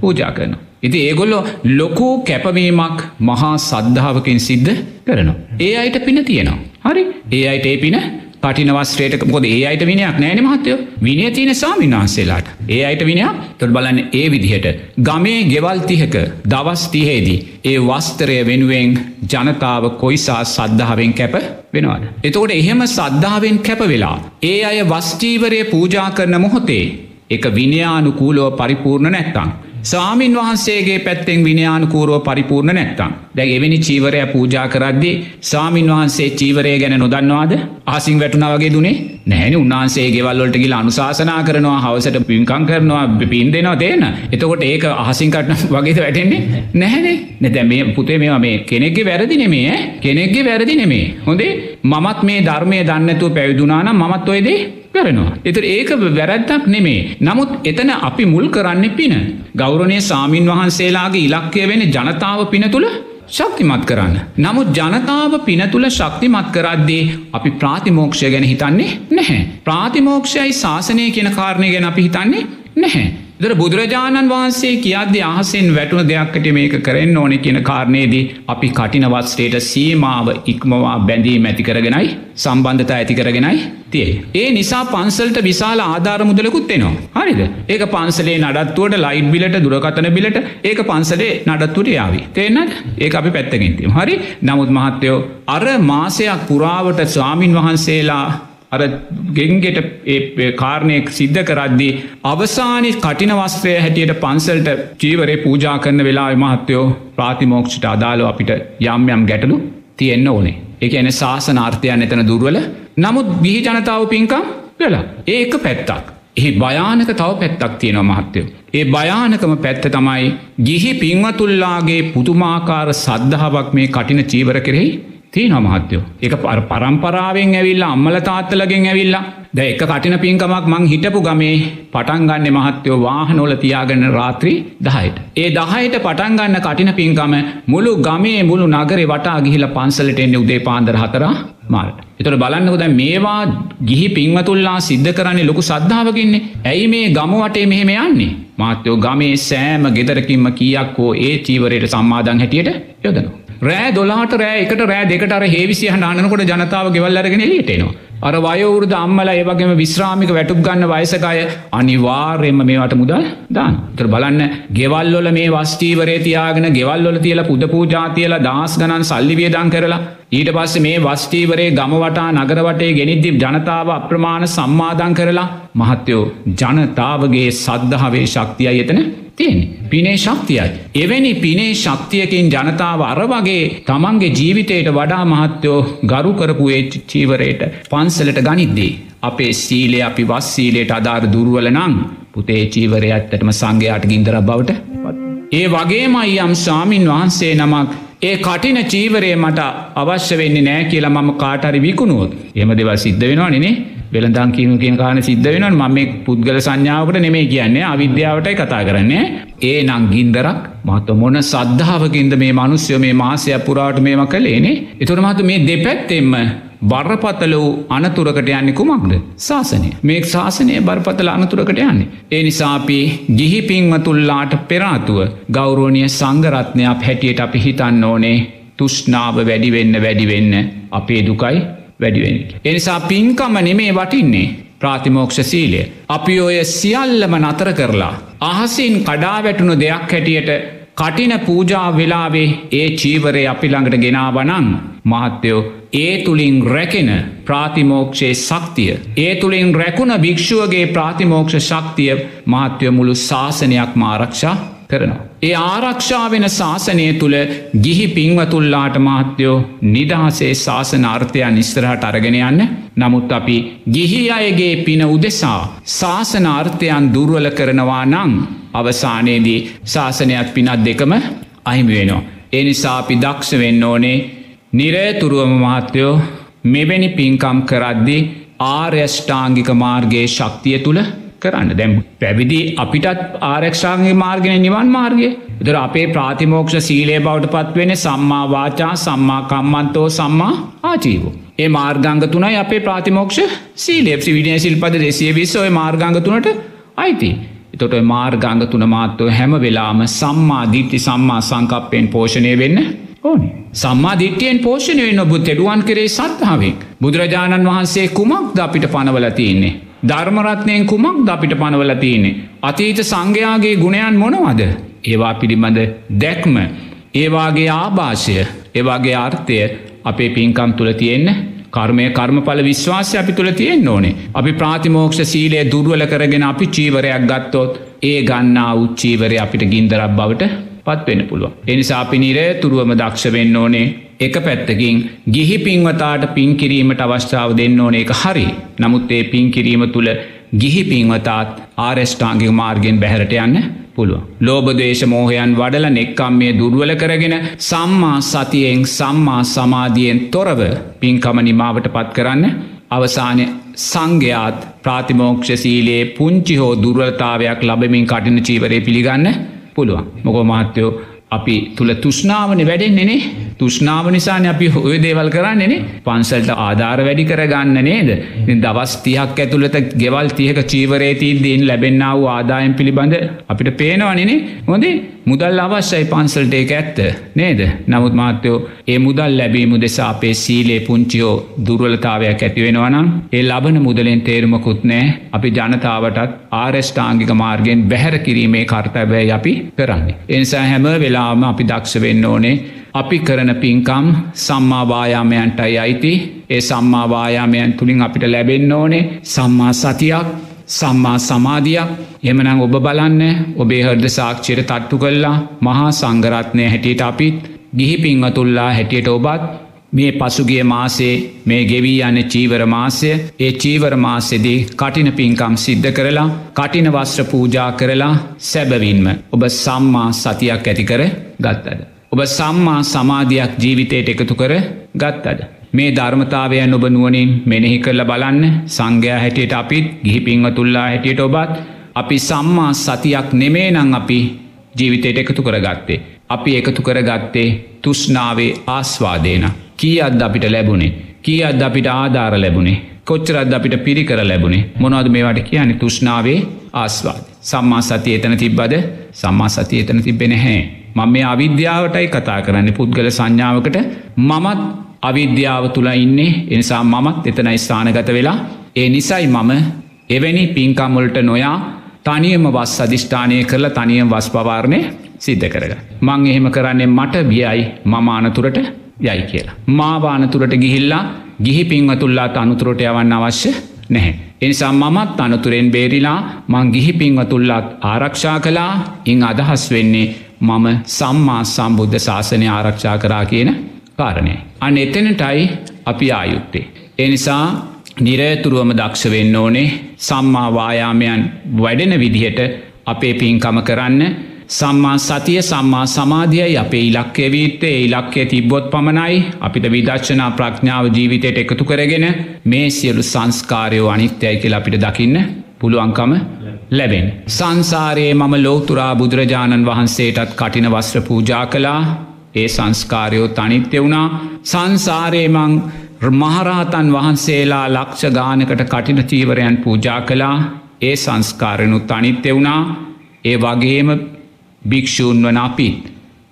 [SPEAKER 2] පූජා කරනවා. ඉති ඒගොල්ලො ලොකෝ කැපවීමක් මහා සද්ධාවකින් සිද්ධ කරනවා. ඒ අයට පින තියෙනවා. හරි ඒ අයට ඒ පින කටිනවස්ත්‍රයට කොද ඒ අයට විනයක් නෑන මහත්තයෝ විනය තියන සාමීන් වහන්සේලාට ඒ අයට විනයක් තොට බලන්න ඒ විදිහට ගමේ ගෙවල් තිහක දවස් තිහේදී ඒ වස්තරය වෙනුවෙන් ජනතාව කොයිසා සද්ධාවෙන් කැප වෙනවාට. එතකොට එහෙම සද්ධාවෙන් කැප වෙලා. ඒ අය වස්ටීවරය පූජා කරන මොහොතේ එක විනයානුකූලෝ පරිපූර්ණ නැත්තං. සාමීන් වහන්සේගේ පැත්තෙන් විනයානුකූරුව පරිපූර්ණ නැත්තම්. දැ එවැනි චීවරය පූජා කරද්දි සාමීන් වහන්සේ චීවරය ගැන නොදන්නවාද? ආසිං වැටුන වගේ දුනේ නැහැනි. උන්හන්සේ ගෙවල්ලොට ගිල අනුශාසනා කරනවා හවසට පින්කං කරනවා පින් දෙනවා තේන එතකොට ඒක අහසිංකටන වගේද වැටෙන්නේ නැහැනේ. නැතැ මේ පුතේ මේවා මේ කෙනෙක්ගේ වැරදි නෙමේ කෙනෙක්ගේ වැරදි නෙමේ. හොඳේ මමත් මේ ධර්මය දන්නතුව පැවිදුනානම් මමත් ඔයදේ කරනවා. එතර ඒක වැරැද්දක් නෙමේ. නමුත් එතන අපි මුල් කරන්න පින. ගෞරණය සාමීන් වහන්සේලාගේ ඉලක්කය වෙන ජනතාව පින තුළ ශක්තිමත් කරන්න. නමුත් ජනතාව පින තුළ ශක්තිමත් කරද්දේ අපි ප්‍රාතිමෝක්ෂය ගැන හිතන්නේ නැහැ. ප්‍රාතිමෝක්ෂයයි ශාසනය කියන කාරණය ගැන අපි හිතන්නේ නැහැ. දර බුදුරජාණන් වහන්සේ කියද්‍ය අහසෙන් වැටුන දෙයක්කට මේක කරෙන් ඕනෙ කියන කාරණයේදී අපි කටිනවත්ස්ටේට සීමාව ඉක්මවා බැඳී මැති කරගෙනයි සම්බන්ධතා ඇති කරගෙනයි තිය. ඒ නිසා පන්සල්ට විශාල ආධාර මුදලකුත් එනවා. හරිද ඒක පන්සලේ නඩත්තුවට ලයිට් බිලට දුරකතන බිලට ඒක පන්සලේ නඩත්තුට යාවි. තේනට ඒ අපි පැත්තකින්තිම. හරි නමුත් මහත්තයෝ අර මාසයක් පුරාවට ස්වාමීන් වහන්සේලා අර ගෙන්ගෙට කාරණය සිද්ධ කරද්දී අවසානි කටිනවස්ත්‍රය හැටියට පන්සල්ට ජීවරේ පූජා කරන වෙලා මහත්තයෝ ප්‍රාතිමෝක්ෂට අදාලෝ අපිට යම් යම් ගැටලු තියෙන්න්න ඕනේ එක එන ශාසනාර්ථයන් එතන දුර්වල නමුත් ගිහි ජනතාව පින්කම් වෙලා ඒක පැත්තක්. එහි භයානක තව පැත්තක් තියෙනවා මහත්තයෝ. ඒ භයානකම පැත්ත තමයි ගිහි පින්වතුල්ලාගේ පුතුමාකාර සද්ධාවක් මේ කටින චීවර කෙරෙහි තියන මහත්තයෝ එක පර පරම්පරාවෙන් ඇවිල්ලා අම්මල තාත්තලගෙන් ඇවිල්ලා ද එක කටින පින්කමක් මං හිටපු ගමේ පටන්ගන්න මහත්තයෝ වාහනෝල තියාගන්න රාත්‍රී දහයට. ඒ දහයට පටන්ගන්න කටින පින්කම මුළු ගමේ මුළු නගරේ වටා ගිහිල පන්සලට එන්න උදේ පාන්දර හතරා මාට. එතොට බලන්නකොද මේවා ගිහි පින්වතුල්ලා සිද්ධ කරන්නේ ලොකු සද්ධාවකින්නේ ඇයි මේ ගමවටේ මෙහෙම යන්නේ. මාත්‍යයෝ ගමේ සෑම ගෙදරකින්ම කියක් හෝ ඒ චීවරයට සම්මාධන් හැටියට යොදනවා. රෑ දොලාට රෑ එකට රෑ දෙකට අර හේවිසි හඬනකොට ජනතාව ගෙවල් අරගෙන එලියටේනවා. අර වයවුරුද අම්මල ඒවගේම විශ්‍රාමික වැටුක් ගන්න වයසකය අනිවාර්යෙන්ම මේවට මුදල් දාන. තර බලන්න ගෙවල්ලොල මේ වස්ටීවරේ තියාගෙන ගෙවල්ලොල තියල පුද පූජාතියල දස් ගණන් සල්ලි වියදං කරලා ඊට පස්ස මේ වස්ටීවරේ ගමවටා නගරවටේ ගෙනනිද්දි ජනතාව අප්‍රමාණ සම්මාධන් කරලා මහත්තයෝ ජනතාවගේ සද්ධහවේ ශක්තිය එතන තියෙන් පිනේ ශක්තියයි. එවැනි පිනේ ශක්තියකින් ජනතාව අර වගේ තමන්ගේ ජීවිතයට වඩා මහත්තයෝ ගරු කරපු ඒ චීවරයට පන්සලට ගනිද්දී. අපේ සීලේ අපි වස්සීලයට අධාර දුරුවල නං පුතේ චීවරය ඇත්තටම සංඝයාට ගින්දර බවට ඒ වගේමයි යම් සාමීන් වහන්සේ නමක් ඒ කටින චීවරය මට අවශ්‍ය වෙන්නේ නෑ කියලා මම කාටරි විකුණුවොත්. එම දෙවල් සිද්ධ වෙනවා නේ? වෙළඳං කියීම කියන කාන සිද්ධ වෙනවා මම මේ පුද්ගල සංඥාවකට නෙමේ කියන්නේ අවිද්‍යාවටයි කතා කරන්නේ. ඒ නං ගින්දරක්. මත මොන සද්ධාවකින්ද මේ මනුස්්‍යය මේ මාසය පුරාට මේම කළේනේ එතුර මතු මේ දෙපැත්තෙම බරපතල වූ අනතුරකට යන්නේ කුමක්ද ශාසනය මේ ශාසනය බරපතල අනතුරකට යන්නේ. ඒ නිසාපි ගිහි පින්වතුල්ලාට පෙරාතුව ගෞරෝණය සංගරත්නයක් හැටියට අපි හිතන්න ඕනේ තුෂ්නාව වැඩිවෙන්න වැඩිවෙන්න අපේ දුකයි වැඩිවෙන. එනිසා පින්කම නෙමේ වටින්නේ ප්‍රාතිමෝක්ෂ සීලය. අපි ඔය සියල්ලම නතර කරලා. අහසින් කඩා වැටුණු දෙයක් හැටියට කටින පූජා වෙලාවේ ඒ චීවරය අපි ළඟට ගෙනාවනං මහත්තයෝ ඒ තුළින් රැකෙන ප්‍රාතිමෝක්ෂයේ ශක්තිය. ඒ තුළින් රැකුණ භික්‍ෂුවගේ ප්‍රාතිමෝක්ෂ ශක්තිය මාත්‍යය මුළු ශාසනයක් මාරක්ෂා කරනවා. ඒ ආරක්ෂා වෙන ශාසනය තුළ ගිහි පින්වතුල්ලාට මාත්‍යයෝ නිදහසේ ශාසන අර්ථයන් ඉස්තරහට අරගෙන යන්න නමුත් අපි ගිහි අයගේ පින උදෙසා ශාසන අර්ථයන් දුර්වල කරනවා නං අවසානයේදී ශාසනයක් පිනත් දෙකම අහිමි වෙනවා. එනිසා අපි දක්ෂ වෙන්න ඕනේ නිරේතුරුවම මහත්තයෝ මෙවැනි පින්කම් කරද්දි ආර්යෂ්ඨාංගික මාර්ගයේ ශක්තිය තුළ කරන්න දැම් පැවිදි අපිටත් ආරක්ෂාගේ මාර්ගෙන නිවන් මාර්ගය දර අපේ ප්‍රාතිමෝක්ෂ සීලේ බවට පත්වෙන සම්මා වාචා සම්මා කම්මන්තෝ සම්මා ආජීවෝ. ඒ මාර්ගංග තුනයි අපේ ප්‍රාතිමෝක්ෂ සීලේප්සි විඩිය සිල්පද දෙසිය විස්ස ඔය මාර්ගංග තුනට අයිති. එතොට මාර්ගංග තුන මාත්ව හැම වෙලාම සම්මා දිට්ටි සම්මා සංකප්පයෙන් පෝෂණය වෙන්න ඕනේ. සම්මා දිට්ටියෙන් පෝෂණය වෙන්න ඔබ තෙඩුවන් කරේ සත්හාාවෙන්. බුදුරජාණන් වහන්සේ කුමක් ද අපිට පනවල තියන්නේ. ධර්මරත්නයෙන් කුමක් ද අපිට පනවල තියන්නේ. අතීත සංඝයාගේ ගුණයන් මොනවද. ඒවා පිළිබඳ දැක්ම. ඒවාගේ ආභාෂය ඒවාගේ ආර්ථය අපේ පින්කම් තුළ තියෙන්න කර්මය කර්මඵල විශ්වාසය අපි තුළ තියෙන් ඕනේ. අපි ප්‍රාතිමෝක්ෂ සීලය දුර්වල කරගෙන අපි චීවරයක් ගත්තොත් ඒ ගන්නා උච්චීවරය අපිට ගින්දරක් බවට පත්වෙන පුළුව. එනිසා අපි නිරේ තුරුවම දක්ෂ වෙන්න ඕනේ එක පැත්තකින් ගිහි පින්වතාට පින් කිරීමට අවස්ථාව දෙන්න ඕන එක හරි නමුත් ඒ පින් කිරීම තුළ ගිහි පින්වතාත් ආරෙස්්ඨාංගික මාර්ගෙන් බැහරට යන්න පුළුව. ලෝබදේශ මෝහයන් වඩල නෙක්කම්මේ දුර්වල කරගෙන සම්මා සතියෙන් සම්මා සමාධියෙන් තොරව පින්කම නිමාවට පත් කරන්න අවසානය සංඝයාත් ප්‍රාතිමෝක්ෂ සීලයේ පුංචි හෝ දුර්වලතාවයක් ලබමින් කටින චීවරය පිළිගන්න පුළුවන්. මොකෝ මහත්තයෝ අපි තුළ තුෂ්නාවන වැඩෙන්න්නේ තුෂ්නාව නිසාන අපි ඔය දේවල් කරන්නේනේ පන්සල්ට ආධාර වැඩි කරගන්න නේද? දවස් තියක් ඇතුළත ගෙවල් තියක චීවරේතිීදීන් ලැබෙන්න්නාව ආදායම් පිළිබඳ අපිට පේනවනනේ හොඳේ මුදල් අවශ්‍යයි පන්සල්ට එක ඇත්ත නේද? නමුත් මාත්‍යයෝ ඒ මුදල් ලැබීමු දෙසා අපේ සීලේ පුංචියෝ දුර්වලතාවයක් ඇතිවෙනවනම් ඒ ලබන මුදලෙන් තේරුමකුත් නෑ අපි ජනතාවටත් ආරෙස්්ඨාංගික මාර්ගෙන් බැහැර කිරීමේ කර්තබැයි අපි කරන්නේ. එනිසා හැම වෙලාම අපි දක්ෂ වෙන්න ඕනේ අපි කරන පින්කම් සම්මාවායාමයන්ටයි අයිති. ඒ සම්මාවායාමයන් තුළින් අපිට ලැබෙන්න ඕනේ සම්මා සතියක් සම්මා සමාධයක්. එමනං ඔබ බලන්න ඔබේ හර්ද සාක්ෂිර තට්ටු කල්ලා මහා සංගරත්නය හැටියට අපිත්. ගිහි පින්වතුල්ලා හැටියට ඔබත් මේ පසුගිය මාසේ මේ ගෙවී යන චීවර මාසය ඒ චීවර මාසෙදී කටින පින්කම් සිද්ධ කරලා කටින වස්ත්‍ර පූජා කරලා සැබවින්ම ඔබ සම්මා සතියක් ඇති කර ගත්තද. ඔබ සම්මා සමාධයක් ජීවිතයට එකතු කර ගත්තද. මේ ධර්මතාවයන් ඔබ නුවනින් මෙනෙහි කරල බලන්න සංඝයා හැටියට අපිත් ගිහි පින්වතුල්ලා හැටියට ඔබත් අපි සම්මා සතියක් නෙමේ නං අපි ජීවිතයට එකතු කරගත්තේ. අපි එකතු කරගත්තේ තුෂ්නාවේ ආස්වාදේන. කී අද අපිට ලැබුණේ. කී අද අපිට ආධාර ලැබුණේ. කොච්චරද අපිට පිරිකර ලැබුණේ මොනවද මේවට කියන්නේ තුෂ්නාවේ ආස්වාද. සම්මා සති එතන තිබ්බද සම්මා සති එතන තිබෙන හැ. මම මේ අවිද්‍යාවටයි කතා කරන්න පුද්ගල සංඥාවකට මමත් අවිද්‍යාව තුළ ඉන්නේ එනිසා මමත් එතනයි ස්ථානගත වෙලා ඒ නිසයි මම එවැනි පින්කම්වලට නොයා තනියම වස් අධිෂ්ඨානය කරලා තනියම් වස් පවාරණය සිද්ධ කරග. මං එහෙම කරන්නේ මට බියයි මම අනතුරට යයි කියලා. මාවානතුරට ගිහිල්ලා ගිහි පින්වතුල්ලාත් අනුතුරට යවන්න අවශ්‍ය නැහැ. එනිසා මමත් අනතුරෙන් බේරිලා මං ගිහි පින්වතුල්ලාත් ආරක්ෂා කලා ඉං අදහස් වෙන්නේ මම සම්මා සම්බුද්ධ ශාසනය ආරක්ෂා කරා කියන කාරණය. අන්න එතනටයි අපි ආයුත්තේ. එනිසා නිරේතුරුවම දක්ෂ වෙන්න ඕනේ සම්මාවායාමයන් වැඩෙන විදිහට අපේ පින්කම කරන්න සම්මා සතිය සම්මා සමාධියයි අපේ ඉලක්කය වීත්තේ ඉලක්කය තිබ්බොත් පමණයි අපිට විදර්ශනා ප්‍රඥාව ජීවිතයට එකතු කරගෙන මේ සියලු සංස්කාරයෝ අනිත්‍යයි කියලා අපිට දකින්න පුළුවන්කම ලැබෙන්. සංසාරයේ මම ලෝතුරා බුදුරජාණන් වහන්සේටත් කටින වස්ත්‍ර පූජා කලා ඒ සංස්කාරයෝ තනිත්‍ය වුණා සංසාරයමං මහරහතන් වහන්සේලා ලක්ෂ ගානකට කටින චීවරයන් පූජා කලා ඒ සංස්කාරනු තනිත්‍ය වුණා ඒ වගේම භික්‍ෂූන් වන අපිත්.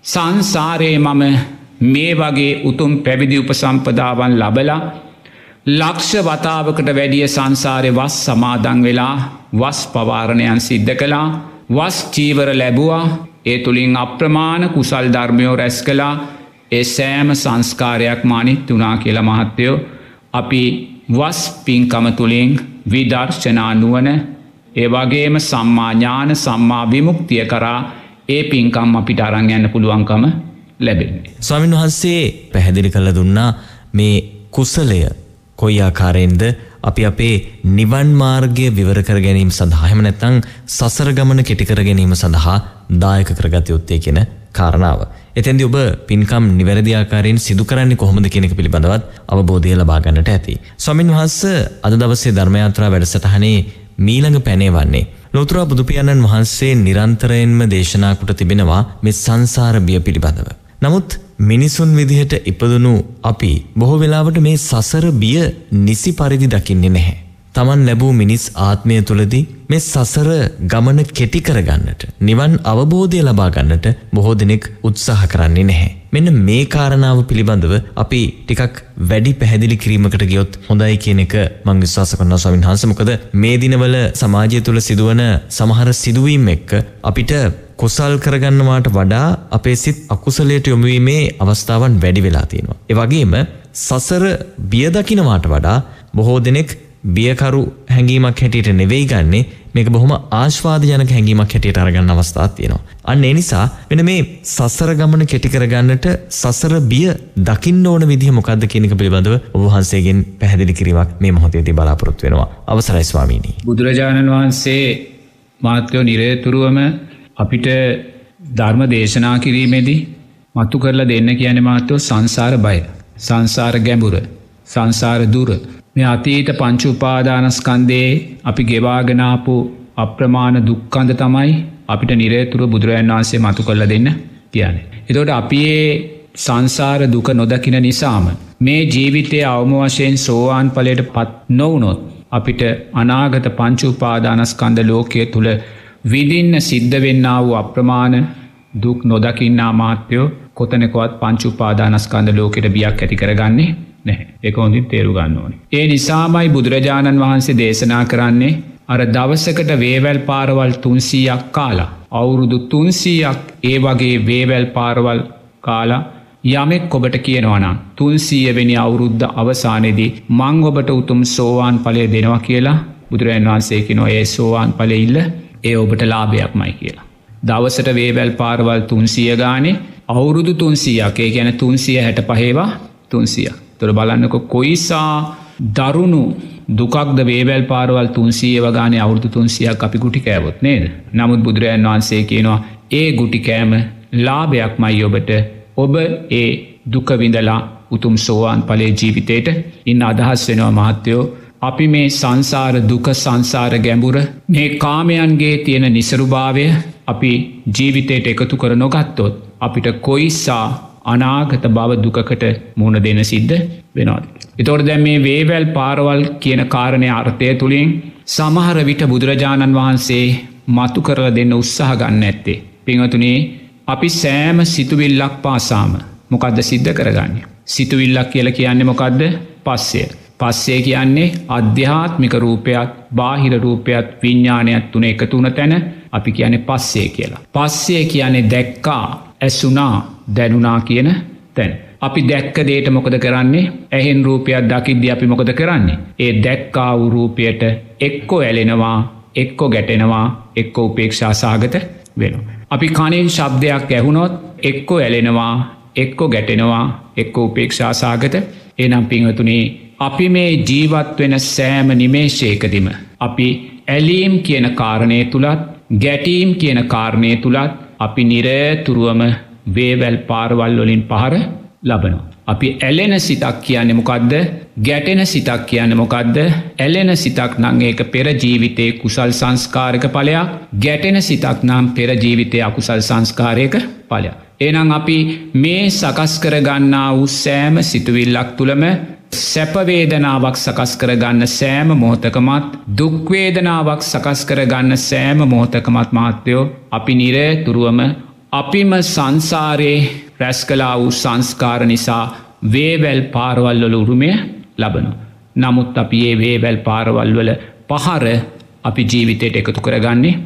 [SPEAKER 2] සංසාරයේ මම මේ වගේ උතුම් පැවිදි උපසම්පදාවන් ලබලා ලක්ෂ වතාවකට වැඩිය සංසාරය වස් සමාදං වෙලා වස් පවාරණයන් සිද්ධ කලා වස් චීවර ලැබුවා ඒ තුළින් අප්‍රමාණ කුසල් ධර්මයෝ රැස් කලා ඒ සෑම සංස්කාරයක් මානිත් වනා කියලා මහත්තයෝ අපි වස් පින්කම තුළින් විදර්ශනා නුවන ඒවගේම සම්මාඥාන සම්මා විමුක්තිය කරා ඒ පින්කම් අපිට අරං යන්න පුළුවන්කම ලැබෙන්නේ.
[SPEAKER 1] ස්වාමින් වහන්සේ පැහැදිලි කළ දුන්නා මේ කුසලය කොයි ආකාරයෙන්ද අපි අපේ නිවන් මාර්ගය විවර කර ගැනීම සඳහා එහෙම නැත්නම් සසර ගමන කෙටි කර ගැනීම සඳහා දායක කරගත යුත්තේ කියන කාරණාව. එතෙන්දී ඔබ පින්කම් නිවැරදි ආකාරයෙන් සිදු කරන්නේ කොහොමද කියන එක පිළිබඳවත් අවබෝධය ලබා ගන්නට ඇති. ස්වාමින් වහන්සේ අද දවසේ ධර්මයාත්‍රා වැඩසටහනේ මීළඟ පැනේ වන්නේ ලෝතුරා බුදුපියාණන් වහන්සේ නිරන්තරයෙන්ම දේශනා කොට තිබෙනවා මේ සංසාර බිය පිළිබඳව. නමුත් මිනිසුන් විදිහට ඉපදුණු අපි බොහෝ වෙලාවට මේ සසර බිය නිසි පරිදි දකින්නේ නැහැ. තමන් ලැබූ මිනිස් ආත්මය තුළදී මේ සසර ගමන කෙටි කරගන්නට නිවන් අවබෝධය ලබා ගන්නට බොහෝ දෙනෙක් උත්සාහ කරන්නේ නැහැ. මෙන්න මේ කාරණාව පිළිබඳව අපි ටිකක් වැඩි පැහැදිලි කිරීමකට ගියොත් හොඳයි කියන එක මං විශ්වාස කරනවා ස්වාමීන් වහන්සේ මොකද මේ දිනවල සමාජය තුළ සිදුවන සමහර සිදුවීම් එක්ක අපිට කුසල් කරගන්නවාට වඩා අපේ සිත් අකුසලයට යොමුවීමේ අවස්ථාවන් වැඩි වෙලා තියෙනවා. ඒ වගේම සසර බිය දකින්නවාට වඩා බොහෝ දෙනෙක් බියකරු හැඟීමක් හැටියට නෙවෙයි ගන්නේ මේක බොහොම ආශ්වාද ජනක හැඟීමක් හැටියට අරගන්න අවස්ථාවක් තියෙනවා. අන්න ඒ නිසා මෙන්න මේ සසර ගමන කෙටි කරගන්නට සසර බිය දකින්න ඕන විදිහ මොකද්ද කියන එක පිළිබඳව ඔබ වහන්සේගෙන් පැහැදිලි කිරීමක් මේ මොහොතේදී බලාපොරොත්තු වෙනවා. අවසරයි ස්වාමීනි.
[SPEAKER 2] බුදුරජාණන් වහන්සේ මාත්‍යෝ නිරේතුරුවම අපිට ධර්ම දේශනා කිරීමේදී මතු කරලා දෙන්න කියන මාත්‍යෝ සංසාර බය. සංසාර ගැඹුර. සංසාර දුර මේ අතීත පංචුපාදානස්කන්දේ අපි ගෙවාගෙනාපු අප්‍රමාණ දුක්කන්ද තමයි අපිට නිරේතුර බුදුරජන් වහන්සේ මතු කොල්ල දෙන්න කියන්නේ. එතොට අපි ඒ සංසාර දුක නොදකින නිසාම මේ ජීවිතය අවම වශයෙන් සෝවාන් පලට පත් නොවනොත් අපිට අනාගත පංචුපාදානස්කන්ද ලෝකය තුළ විදින්න සිද්ධ වෙන්න වූ අප්‍රමාණ දුක් නොදකින්නා මාත්‍යයෝ කොතනෙකොත් පංචුපාදානස්කන්ද ලෝකෙට බියක් ඇති කරගන්නේ නැහැ එක හොඳින් තේරු ගන්න ඕන. ඒ නිසාමයි බුදුරජාණන් වහන්සේ දේශනා කරන්නේ අර දවසකට වේවැල් පාරවල් තුන්සීයක් කාලා. අවුරුදු තුන්සීයක් ඒ වගේ වේවැල් පාරවල් කාලා යමෙක් ඔබට කියනවනම් තුන්සීයවෙනි අවුරුද්ධ අවසානයේදී මං ඔබට උතුම් සෝවාන් පලය දෙනවා කියලා බුදුරජන් වහන්සේකි නො ඒ සෝවාන් පලඉල්ල ඒ ඔබට ලාභයක් මයි කියලා. දවසට වේවැල් පාරවල් තුන්සිය ගානේ අවුරුදු තුන්සියක් ඒ ගැන තුන්සිය හැට පහේවා තුන්සියක්. තොර බලන්නක කොයිසා දරුණු දුකක්ද වේවැල් පාරවල් තුන්සිය වගානේ අවුරදු තුන්සියක් අපි ගුටි කෑවොත් නේද. නමුත් බුදුරජන් වහන්සේ කියනවා ඒ ගුටි කෑම ලාභයක් මයි ඔබට ඔබ ඒ දුකවිඳලා උතුම් සෝවාන් පලේ ජීවිතයට ඉන්න අදහස් වෙනවා මහත්තයෝ අපි මේ සංසාර දුක සංසාර ගැඹුර මේ කාමයන්ගේ තියෙන නිසරුභාවය අපි ජීවිතයට එකතු කර නොගත්තොත් අපිට කොයිස්සා අනාගත බව දුකකට මුණ දෙන සිද්ධ වෙනවාද. එතොට දැ මේ වේවැල් පාරවල් කියන කාරණය අර්ථය තුළින් සමහර විට බුදුරජාණන් වහන්සේ මතු කරල දෙන්න උත්සාහ ගන්න ඇත්තේ. පිංහතුනේ අපි සෑම සිතුවිල්ලක් පාසාම මොකක්ද සිද්ධ කරගන්න. සිතුවිල්ලක් කියල කියන්නේ මොකක්ද පස්සය. පස්සේ කියන්නේ අධ්‍යාත්මික රූපයක් බාහිර රූපයක් විඤ්ඥානයක් තුන එක තුන තැන අපි කියන පස්සේ කියලා. පස්සේ කියන්නේ දැක්කා ඇසුනා දැනුනා කියන තැන්. අපි දැක්ක දේට මොකද කරන්නේ ඇහෙන් රූපයක් දකිද්දි අපි මොකද කරන්නේ. ඒ දැක්කා වූරූපයට එක්කෝ ඇලෙනවා එක්කෝ ගැටෙනවා එක්කෝ උපේක්ෂා සාගත වෙන. අපි කනින් ශබ්දයක් ඇහුණොත් එක්කෝ ඇලෙනවා එක්කෝ ගැටෙනවා එක්කෝ උපේක්ෂා සාගත එනම් පිංහතුනේ අපි මේ ජීවත් වෙන සෑම නිමේශයකදිම. අපි ඇලීම් කියන කාරණය තුළත් ගැටීම් කියන කාරණය තුළත් අපි නිරතුරුවම වේවැල් පාරවල් වලින් පහර ලබනවා. අපි ඇලෙන සිතක් කියන්න මොකක්ද ගැටෙන සිතක් කියන්න මොකක්ද ඇලෙන සිතක් නං ඒක පෙරජීවිතය කුසල් සංස්කාරක පලයක් ගැටෙන සිතක් නම් පෙරජීවිතය අකුසල් සංස්කාරයක පලයක්. එනම් අපි මේ සකස් කරගන්නා වූ සෑම සිතුවිල්ලක් තුළම සැපවේදනාවක් සකස් කරගන්න සෑම මෝතකමත් දුක්වේදනාවක් සකස් කරගන්න සෑම මෝතකමත් මාත්‍යයෝ අපි නිරේ තුරුවම අපිම සංසාරයේ රැස් කලා වූ සංස්කාර නිසා වේවැල් පාරවල්වල උරුමය ලබනු. නමුත් අපි ඒ වේවැල් පාරවල්වල පහර අපි ජීවිතයට එකතු කරගන්නේ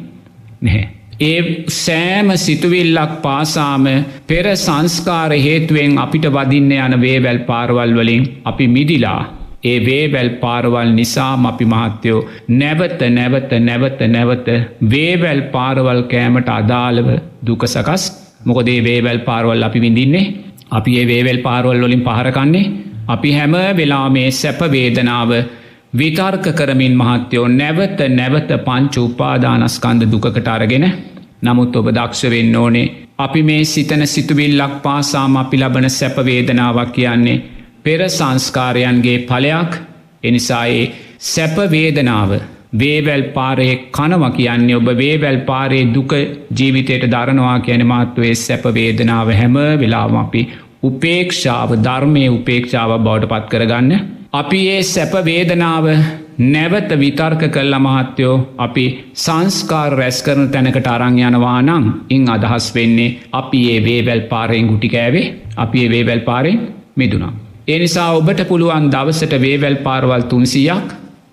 [SPEAKER 2] නැහැ. ඒ සෑම සිතුවිල්ලක් පාසාම පෙර සංස්කාර හේතුවෙන් අපිට වදින්න යන වේවැල් පාරවල් වලින් අපි මිදිලා ඒ වේවැල් පාරවල් නිසාම අපි මහත්තයෝ නැවත නැවත නැවත නැවත වේවැල් පාරවල් කෑමට අදාළව දුක සකස් මොකදේ වේවැල් පාරවල් අපි විඳින්නේ? අපි ඒ වේවැල් පාරවල් වලින් පහරකන්නේ අපි හැම වෙලා මේ සැපවේදනාව විතර්ක කරමින් මහත්තයෝ නැවත නැවත පංච උපාදානස්කන්ද දුකට අරගෙන නමුත් ඔබ දක්ෂ වෙන්න ඕනේ. අපි මේ සිතන සිතුවිල්ලක් පාසාම අපි ලබන සැපවේදනාවක් කියන්නේ පෙර සංස්කාරයන්ගේ පලයක් එනිසායේ සැපවේදනාව වේවැල් පාරයේ කනව කියන්නේ ඔබ වේවැල් පාරයේ දුක ජීවිතයට දරනවා කියන මාත්වේ සැපවේදනාව හැම වෙලාම අපි උපේක්ෂාව ධර්මය උපේක්ෂාව බවට පත් කරගන්න. අපි ඒ සැපවේදනාව නැවත විතර්ක කල්ල මහත්තයෝ අපි සංස්කාර රැස් කරන තැනකට අරං යනවා නං ඉං අදහස් වෙන්නේ අපි ඒ වේවැල් පාරයෙන් ගුටිකෑවේ අපි ඒ වේවැල් පාරෙන් මිදුනා. එනිසා ඔබට පුළුවන් දවසට වේවැල් පාරවල් තුන්සියක්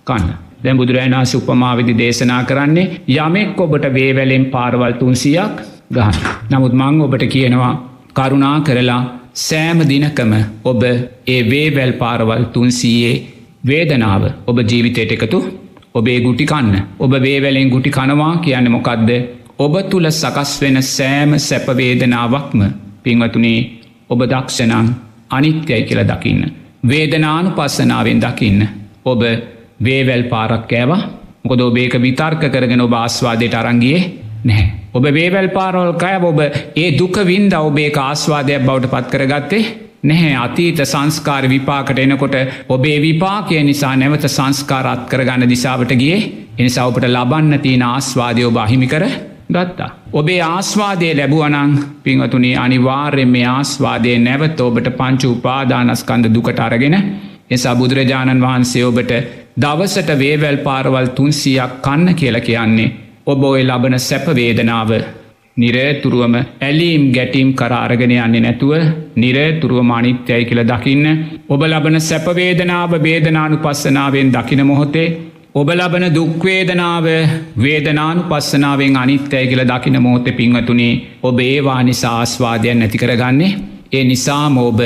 [SPEAKER 2] කන්න. දැ බුදුරෑනා සුපමාවිදි දේශනා කරන්නේ යමෙක් ඔබට වේවැලෙන් පාරවල් තුන්සියක් ගහන්න. නමුත් මං ඔබට කියනවා කරුණා කරලා සෑම දිනකම ඔබ ඒ වේවැල් පාරවල් තුන්සීයේ වේදනාව ඔබ ජීවිතයට එකතු ඔබේ ගුටිකන්න ඔබ වේවැලෙන් ගුටි කනවා කියන්න මොකක්ද ඔබ තුළ සකස් වෙන සෑම සැපවේදනාවක්ම පින්වතුනේ ඔබ දක්ෂණං අනිත්‍යයි කියල දකින්න. වේදනානු පස්සනාවෙන් දකින්න. ඔබ වේවැල් පාරක් කෑවා මොකද ඔබේක විතර්ක කරගෙන ඔබ ආස්වාදයට අරංගියේ නැහැ. ඔබ වේවැල් පාරෝල් කය ඔබ ඒ දුක වින්ද ඔබේ ආස්වාදයක් බවට පත් කරගත්තේ නැහැ අතීත සංස්කාර විපාකට එනකොට ඔබේ විපාකය නිසා නැවත සංස්කාරත් කරගන්න දිසාවට ගිය එනිසා ඔපට ලබන්න තියෙන ආස්වාදය ඔබ අහිමි කර ගත්තා. ඔබේ ආස්වාදය ලැබුවනං පිංහතුනේ අනිවාර්යෙන් මේ ආස්වාදය නැවත ඔබට පංචු උපාදානස්කන්ද දුකට අරගෙන එසා බුදුරජාණන් වහන්සේ ඔබට දවසට වේවැල් පාරවල් තුන්සියක් කන්න කියල කියන්නේ ඔබ ඔය ලබන සැපවේදනාව නිරේතුරුවම ඇලීම් ගැටීම් කරාරගෙන යන්නේ නැතුව නිරේතුරුව මානිත්‍යයි කියල දකින්න ඔබ ලබන සැපවේදනාව වේදනානු පස්සනාවෙන් දකින මොහොතේ ඔබ ලබන දුක්වේදනාව වේදනානු පස්සනාවෙන් අනිත්‍යය කියල දකින මෝත පිංවතුනේ ඔබ ඒවා නිසා ආස්වාදයන් නැතිකරගන්නේ ඒ නිසාම ඔබ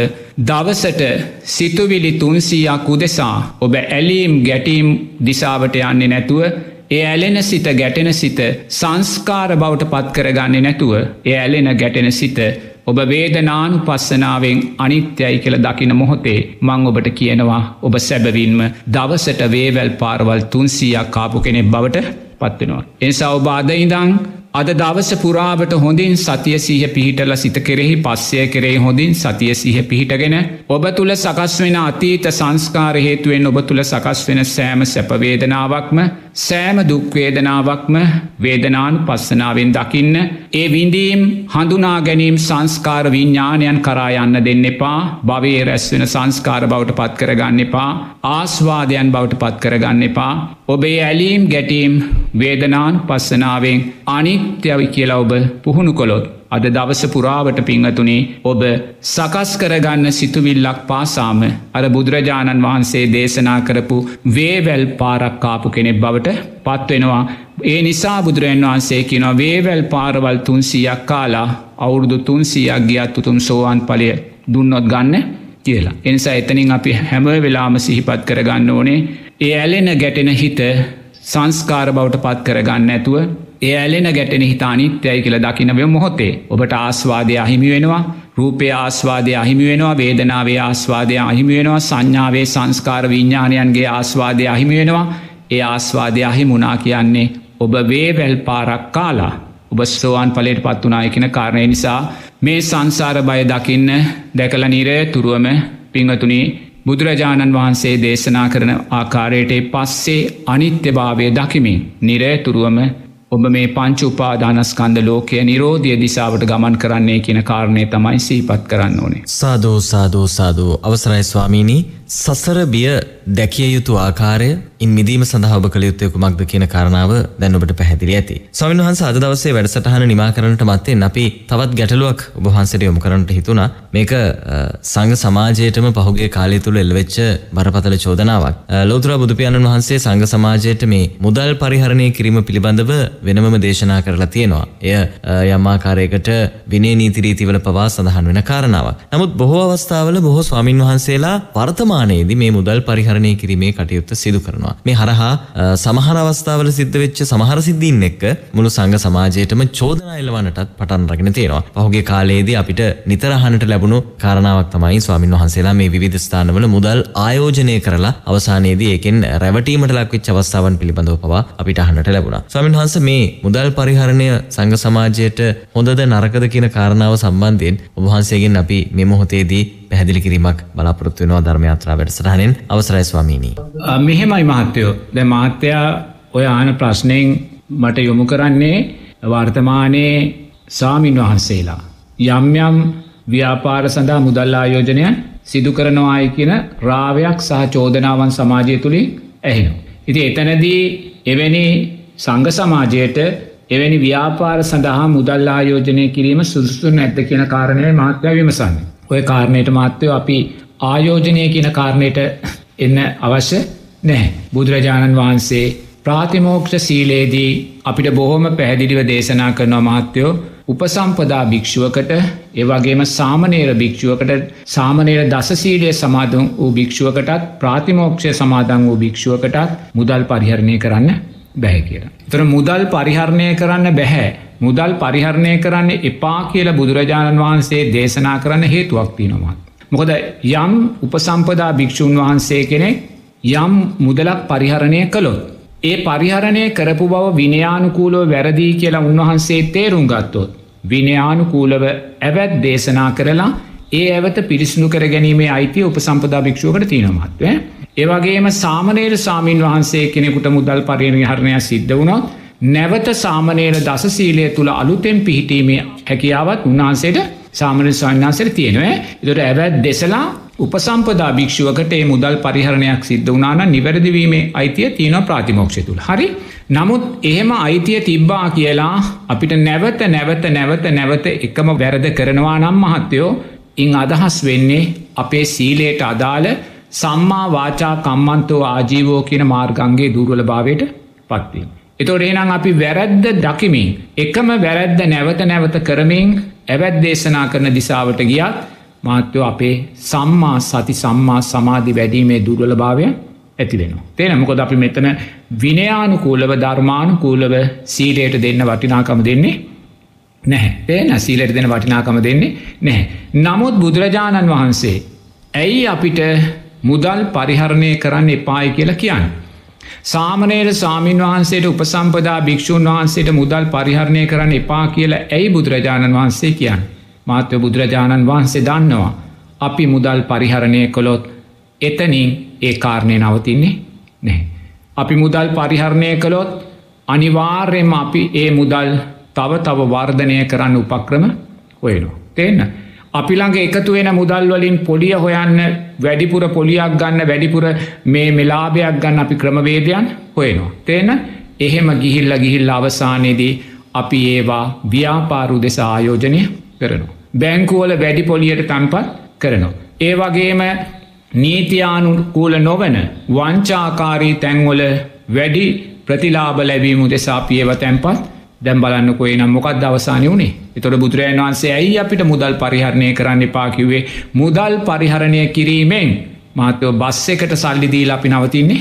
[SPEAKER 2] දවසට සිතුවිලි තුන්සීයක් උදෙසා ඔබ ඇලීම් ගැටීම් දිසාවට යන්නේ නැතුව ඒ ඇලෙන සිත ගැටෙන සිත සංස්කාර බවට පත් කරගන්නේ නැතුව ඒ ඇලෙන ගැටෙන සිත ඔබ වේදනානු පස්සනාවෙන් අනිත්‍යයි කියල දකින මොහොතේ මං ඔබට කියනවා ඔබ සැබවින්ම දවසට වේවැල් පාරවල් තුන්සීයක් කාපු කෙනෙක් බවට පත්වෙනවා. එනිසා ඔබ අදයිදං අද දවස පුරාවට හොඳින් සතිය සීහ පිහිටල සිත කෙරෙහි පස්සය කරේ හොඳින් සතිය සීහ පිහිටගෙන ඔබ තුළ සකස් වෙන අතීත සංස්කාර හේතුවෙන් ඔබ තුළ සකස් වෙන සෑම සැපවේදනාවක්ම සෑම දුක්වේදනාවක්ම වේදනානු පස්සනාවෙන් දකින්න ඒ විඳීම් හඳුනා ගැනීම් සංස්කාර විඤ්ඥානයන් කරා යන්න දෙන්න එපා භවේ රැස්වෙන සංස්කාර බවට පත් කරගන්න එපා ආස්වාදයන් බවට පත් කරගන්න එපා ඔබේ ඇලීම් ගැටීම් වේදනාන් පස්සනාවෙන් අනිත්‍යවි කියලා ඔබ පුහුණු කොළොත්. අද දවස පුරාවට පිංහතුනේ ඔබ සකස් කරගන්න සිතුවිල්ලක් පාසාම අර බුදුරජාණන් වහන්සේ දේශනා කරපු වේවැල් පාරක්කාපු කෙනෙක් බවට පත්වෙනවා. ඒ නිසා බුදුරජන් වහන්සේ කියෙනවා වේවැල් පාරවල් තුන්සියක් කාලා අවුරුදු තුන්සියක් ගියත් උතුම් සෝවාන් පලය දුන්නොත් ගන්න කියලා. එනිසා එතනින් අපි හැම වෙලාම සිහිපත් කරගන්න ඕනේ ඒ ඇලෙන ගැටෙන හිත සංස්කාර බවට පත් කරගන්න ඇතුව ඒ ඇලෙන ගැටෙන හිතානිත්‍යයි කියල දකිනවය මොහොතේ ඔබට ආස්වාදය අහිමි වෙනවා රූපය ආස්වාදය අහිමි වෙනවා වේදනාවේ ආස්වාදය අහිමි වෙනවා සංඥාවේ සංස්කාර විඤ්ඥාණයන්ගේ ආස්වාදය අහිමි වෙනවා. ඒ ආස්වාදය අහිමුණා කියන්නේ ඔබ වේවැල් පාරක් කාලා ඔබ ස්ෝවාන් පලට පත් වනා එකන කාරණය නිසා මේ සංසාර බය දකින්න දැකල නිරය තුරුවම පිංහතුනී බුදුරජාණන් වහන්සේ දේශනා කරන ආකාරයට පස්සේ අනිත්‍යභාවය දකිමින් නිරේතුරුවම ඔබ මේ පංච උපාදානස්කන්ද ලෝකය නිරෝධය දිසාවට ගමන් කරන්නේ කියන කාරණය තමයි සීපත් කරන්න ඕනේ.
[SPEAKER 1] සාධෝ සාධෝ සාධෝ අවසරයි ස්වාමීණී සසර බිය දැකිය යුතු ආකාරය ඉන් මිදීම සඳහා ඔබ කළ යුත්තේ කුමක්ද කියන කාරණාව දැන් ඔබට පැහැදිලි ඇති. ස්වාමීන් වහන්සේ අද දවසේ වැඩසටහන නිමා කරන්නට මත්තෙන් අපි තවත් ගැටලුවක් ඔබ වහන්සේට යොමු කරන්නට හිතුණා. මේක සංඝ සමාජයේටම පහුගිය කාලය තුල එල්වෙච්ච බරපතල චෝදනාවක්. ලෞතර බුදු පියාණන් වහන්සේ සංඝ සමාජයට මේ මුදල් පරිහරණය කිරීම පිළිබඳව වෙනමම දේශනා කරලා තියෙනවා. එය යම් ආකාරයකට විනය නීති රීතිවල පවා සඳහන් වෙන කාරණාවක්. නමුත් බොහෝ අවස්ථාවල බොහෝ ස්වාමින් වහන්සේලා වර්තමාන වර්තමානයේදී මේ මුදල් පරිහරණය කිරීමේ කටයුත්ත සිදු කරනවා. මේ හරහා සමහර අවස්ථාවල සිද්ධ වෙච්ච සමහර සිද්ධීන් එක්ක මුළු සංඝ සමාජයේටම චෝදනා එල්ලවන්නටත් පටන් රගෙන තියෙනවා. පහුගිය කාලයේදී අපිට නිතර අහන්නට ලැබුණු කාරණාවක් තමයි ස්වාමින් වහන්සේලා මේ විවිධ ස්ථානවල මුදල් ආයෝජනය කරලා අවසානයේදී ඒකෙන් රැවටීමට ලක්වෙච්ච අවස්ථාවන් පිළිබඳව පවා අපිට අහන්නට ලැබුණා. ස්වාමින් වහන්සේ මේ මුදල් පරිහරණය සංඝ සමාජයට හොඳද නරකද කියන කාරණාව සම්බන්ධයෙන් ඔබ වහන්සේගෙන් අපි මේ මොහොතේදී පැහැදිලි කිරීමක් බලාපොරොත්තු වෙනවා ධර්මයාත්‍රා වැඩසටහනෙන් අවසරයි ස්වාමීනි.
[SPEAKER 2] මෙහෙමයි මහත්තයෝ. දැන් මහත්තයා ඔය ආන ප්‍රශ්නෙන් මට යොමු කරන්නේ වර්තමානයේ සාමින් වහන්සේලා යම් යම් ව්‍යාපාර සඳහා මුදල් ආයෝජනය සිදු කරනවායි කියන රාවයක් සහ චෝදනාවන් සමාජය තුළින් ඇහෙනවා. ඉති එතනදී එවැනි සංඝ සමාජයට එවැනි ව්‍යාපාර සඳහා මුදල් ආයෝජනය කිරීම සුදුසු නැද්ද කියන කාරණය මාත්‍යය විමසන්න. ඔය කාරණයට මාත්‍යයෝ අපි ආයෝජනය කියන කාරණයට එන්න අවශ්‍ය නැහැ. බුදුරජාණන් වහන්සේ ප්‍රාතිමෝක්ෂ සීලේදී අපිට බොහොම පැහැදිලිව දේශනා කරනවා මහත්තයෝ උපසම්පදා භික්‍ෂුවකට ඒවගේම සාමනේර භික්‍ෂුවකට සාමනේර දසසීලය සමාධන් වූ භික්‍ෂුවකටත් ප්‍රාතිමෝක්ෂය සමාධන් වූ භික්‍ෂුවකටත් මුදල් පරිහරණය කරන්න බැහැ කියලා. තර මුදල් පරිහරණය කරන්න බැහැ. මුදල් පරිහරණය කරන්න එපා කියල බුදුරජාණන් වහන්සේ දේශනා කරන්න හේතුවක් තිනොමත්. මොකද යම් උපසම්පදා භික්‍ෂූන් වහන්සේ කෙනෙක් යම් මුදලක් පරිහරණය කළොත්. ඒ පරිහරණය කරපු බව විනයානුකූලව වැරදිී කියලා උන්වහන්සේ තේරුම් ගත්තොත්. විනයානුකූලව ඇවැත් දේශනා කරලා ඒ ඇවත පිරිසිනු කර ගැනීමේ අයිතිය උපසම්පදා භික්ෂුවකට තියෙනමත්ව. ඒවගේම සාමනේර සාමීන් වහන්සේ කෙනෙකුට මුදල් පරිහරණයක් සිද්ධ වුණොත් නැවත සාමනේර දසසීලය තුළ අලුතෙන් පිහිටීමේ හැකියාවත් උන්වහන්සේට සාමන ස්වන්නාසර තියෙනව. එතොට ඇවැත් දෙසලා උපසම්පදා භික්ෂුවකට ඒ මුදල් පරිහරණයක් සිද්ධ වනාන නිවැරදිවීමේ අයිතිය තියෙන ප්‍රාතිමෝක්ෂ තුළ හරි? නමුත් එහෙම අයිතිය තිබ්බා කියලා අපිට නැවත නැවත නැවත නැවත එකම වැරද කරනවා නම් මහත්තයෝ ඉං අදහස් වෙන්නේ අපේ සීලයට අදාළ සම්මා වාචා කම්මන්තෝ ආජීවෝ කියන මාර්ගන්ගේ දුර්වල භාවයට පත්වීම. එතොට එනම් අපි වැරැද්ද දකිමින් එකම වැරැද්ද නැවත නැවත කරමින් ඇවැත් දේශනා කරන දිසාවට ගියත් මාත්‍යෝ අපේ සම්මා සති සම්මා සමාධි වැඩීමේ දුර්වල භාවය ඇති වෙනවා. තේන මොකොද අපි මෙතන විනයානුකූලව ධර්මානුකූලව සීලයට දෙන්න වටිනාකම දෙන්නේ නැහැ පේන සීලට දෙන වටිනාකම දෙන්නේ නැහැ. නමුත් බුදුරජාණන් වහන්සේ ඇයි අපිට මුදල් පරිහරණය කරන්න එපායි කියලා කියන්න. සාමනයට සාමීන් වහන්සේට උපසම්පදා භික්‍ෂූන් වහන්සේට මුදල් පරිහරණය කරන්න එපා කියලා ඇයි බුදුරජාණන් වහන්සේ කියන්න. මාත්‍ය බුදුරජාණන් වහන්සේ දන්නවා. අපි මුදල් පරිහරණය කොළොත් එතනින් ඒ කාරණය නවතින්නේ නැහැ. අපි මුදල් පරිහරණය කළොත් අනිවාර්යම අපි ඒ මුදල් තව තව වර්ධනය කරන්න උපක්‍රම හොයනවා. තිේන්න. අපිළඟ එකතු වෙන මුදල් වලින් පොලිය හොයන්න වැඩිපුර පොලියක් ගන්න වැඩිපුර මේ මෙලාභයක් ගන්න අපි ක්‍රමවේදයන් හොයනවා. තේන එහෙම ගිහිල්ල ගිහිල්ල අවසානයේදී අපි ඒවා ව්‍යාපාරු දෙස ආයෝජනය කරනවා. බැංකුවල වැඩි පොලියට තැන්පත් කරනවා. ඒ වගේම නීතියානුකූල නොවන වංචාකාරී තැන්වල වැඩි ප්‍රතිලාබ ලැබීමු දෙසා පියව තැන්පත් දැම් බලන්නකොේ නම් මොකක් දවසානය වුණේ එතොට බුදුරජන් වන්සේ ඇයි අපිට මුදල් පරිහරණය කරන්න එපාකිවේ මුදල් පරිහරණය කිරීමෙන්. මාතයෝ බස් එකට සල්ලිදීල අපි නවතින්නේ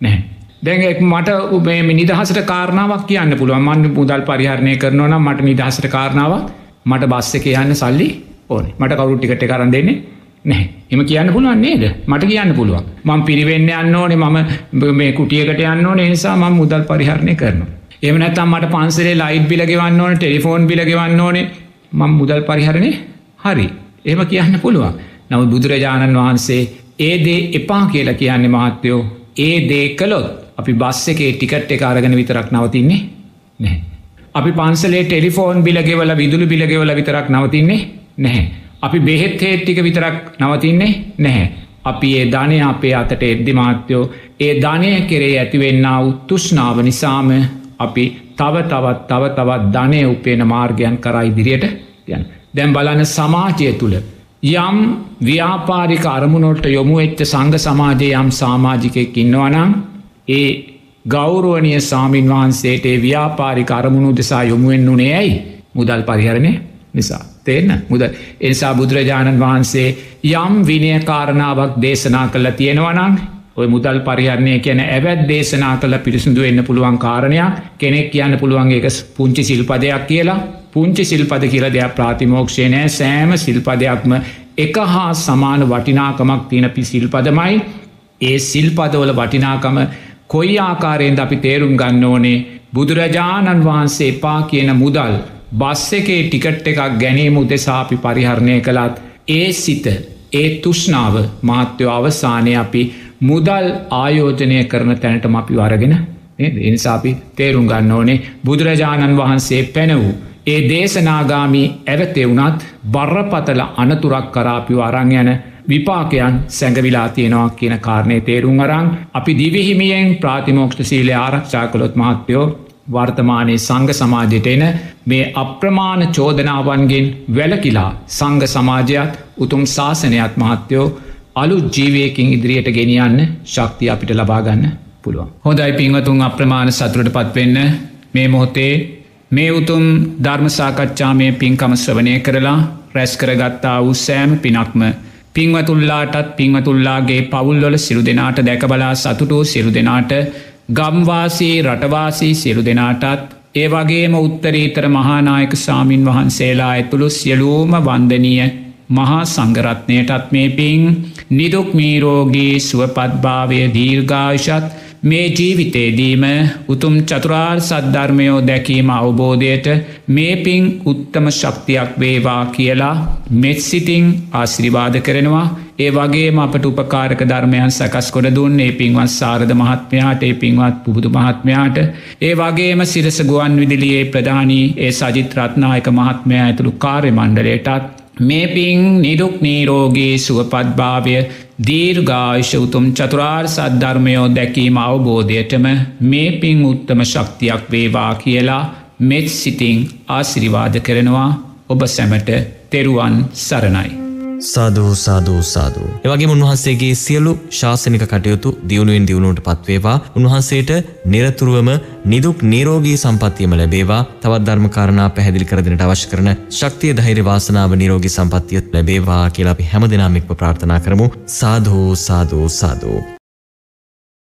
[SPEAKER 2] නැහැ. දැඟ මට උබේ නිදහසට කාරණාවක් කියන්න පුළුව මන් මුදල් පරිහරණය කරනවන මට නිදහසට කාරණාවක්. මට බස්ස එක යන්න සල්ලි ඕන. මට කවරු ටිකට කරන්න දෙන්නේ නැහැ. එම කියන්න පුළුවන් නේද? මට කියන්න පුළුවන්. මං පිරිවෙන්න යන්න ඕනේ. මම මේ കുටියකට යන්න ඕනේ. නිසා මම මුදල් පරිහරණය කරනවා. එමනැත්තම් මට පන්සලේ ලයිට් බිලගෙවන්න ඕන ටෙලිෆෝන් බිලගෙවන්න ඕනේ මං මුදල් පරිහරණය හරි එම කියන්න පුළුවන් නව බුදුරජාණන් වහන්සේ ඒ දේ එපා කියලා කියන්නේ මහත්තයෝ ඒ දේ කළොත් අපි බස්ස එකේ ටිකට් එක අරගෙන විතරක් නවතින්නේ නැහැ. අපි පන්සලේ ටෙලිෆෝන් බිලගෙවල විදුලි බිලගෙවල විතරක් නවතින්නේ නැහැ. අපි බෙහෙත් හේට්ටික විතරක් නවතින්නේ නැහැ. අපි ඒ ධනය අපේ අතට එද්දි මාත්‍යයෝ ඒ ධනය කෙරේ ඇතිවෙන්න උත්තුෂ්නාව නිසාම අපි තව තවත් තව තවත් ධනය උපේන මාර්ගයන් කරා ඉදිරියට යන. දැම් බලන සමාජය තුළ. යම් ව්‍යාපාරික අරමුණොට යොමු එච්ච සංග සමාජය යම් සාමාජිකයෙක් ඉන්නවනම් ඒ ගෞරුවනය සාමීන් වහන්සේට ව්‍යාපාරික අරමුණු දෙසා යොමුුවෙන් වුණේ ඇයි මුදල් පරිහරණය නිසා. තේන්න මුද එනිසා බුදුරජාණන් වහන්සේ යම් විනයකාරණාවක් දේශනා කළ තියෙනවනං ඔය මුදල් පරිහරණය කියන ඇවැත් දේශනා කළ පිරිසිදු එන්න පුළුවන් කාරණයක්. කෙනෙක් කියන්න පුළුවන් එක පුංචි සිල්පදයක් කියලා. පුංචි සිල්පද කියල දෙයක් ප්‍රාතිමෝක්ෂණය සෑම සිල්පදයක්ම එක හා සමාන වටිනාකමක් තියෙන පි සිල්පදමයි. ඒ සිල්පදවල වටිනාකම කොයි ආකාරයෙන්ද අපි තේරුම් ගන්න ඕනේ? බුදුරජාණන් වහන්සේ එපා කියන මුදල් බස් එකේ ටිකට් එකක් ගැනීම උදෙසාපි පරිහරණය කළත් ඒ සිත ඒ තුෂ්නාව මාත්‍යව අවසානය අපි මුදල් ආයෝජනය කරන තැනටම අපි වරගෙන එනිසාපි තේරුම් ගන්න ඕනේ බුදුරජාණන් වහන්සේ පැන වූ. ඒ දේශනාගාමී ඇවතෙවුනත් බරපතල අනතුරක් කරාපි අරං යන විපාකයන් සැඟවිලා තියෙනවා කියන කාරණය තේරුම් අරං අපි දිවිහිමියෙන් ප්‍රාතිමෝක්ෂ සීලය ආරක්ෂා කළොත් මහත්තයෝ වර්තමානයේ සංඝ සමාජයට එන මේ අප්‍රමාණ චෝදනාවන්ගෙන් වැලකිලා සංඝ සමාජයත් උතුම් ශාසනයත් මහත්තයෝ අලු ජීවයකින් ඉදිරියට ගෙනියන්න ශක්තිය අපිට ලබාගන්න පුළුවන්. හොඳයි පින්වතුන් අප්‍රමාණ සතුරට පත්වෙන්න මේ මොහොතේ මේ උතුම් ධර්මසාකච්ඡා මේ පින්කම ශ්‍රවනය කරලා රැස් කරගත්තා වූ සෑම පිනක්ම පින්වතුල්ලාටත් පින්වතුල්ලාගේ පවුල්වල සිරු දෙනාට දැකබලා සතුටෝ සිරු දෙනාට ගම්වාසී රටවාසී සිරු දෙනාටත් ඒ වගේම උත්තරීතර මහානායක සාමීන් වහන්සේලා ඇතුළු සියලූම වන්දනීය මහා සංගරත්නයටත් මේ පින් නිදුක් මීරෝගී සුවපත්භාවය දීර්ඝායෂත් මේ ජීවිතේදීම උතුම් චතුරාර් සද්ධර්මයෝ දැකීම අවබෝධයට මේ පින් උත්තම ශක්තියක් වේවා කියලා මෙත්සිතිං ආශිරිවාද කරනවා. ඒ වගේ අපට උපකාරක ධර්මයන් සකස් කොට දුන් ඒ පින්වත් සාරධ මහත්මයාට ඒ පින්වත් පුබුදු මහත්මයාට. ඒ වගේම සිරස ගුවන් විදිලියේ ප්‍රධානී ඒ සජිත් රත්නායක මහත්මයා ඇතුළු කාර්ය මණ්ඩලයටත් මේ පින් නිදුක් නීරෝගේ සුවපත්භාවය දීර්ඝායිෂ උතුම් චතුරාර් සද්ධර්මයෝ දැකීම අවබෝධයටම මේ පින් උත්තම ශක්තියක් වේවා කියලා මෙත් සිතිං ආසිරිවාද කරනවා ඔබ සැමට තෙරුවන් සරණයි.
[SPEAKER 1] සාධූ සාධූ සාධූ. එවගේ උන්වහන්සේගේ සියලු ශාසනික කටයුතු දියුණුවෙන් දියුණුවට පත්වේවා උන්වහන්සේට නිරතුරුවම නිදුක් නීරෝගී සම්පත්තියම ලැබේවා තවත් ධර්මකාරණා පැහැදිලි කරදිනට අවශ්‍ය කරන ශක්තිය ධෛර්ය වාසනාව නිරෝගී සම්පත්තියත් ලැබේවා කියලා අපි හැම දෙනාම එක්ව ප්‍රාර්ථනා කරමු සාධූ සාධූ සාධූ.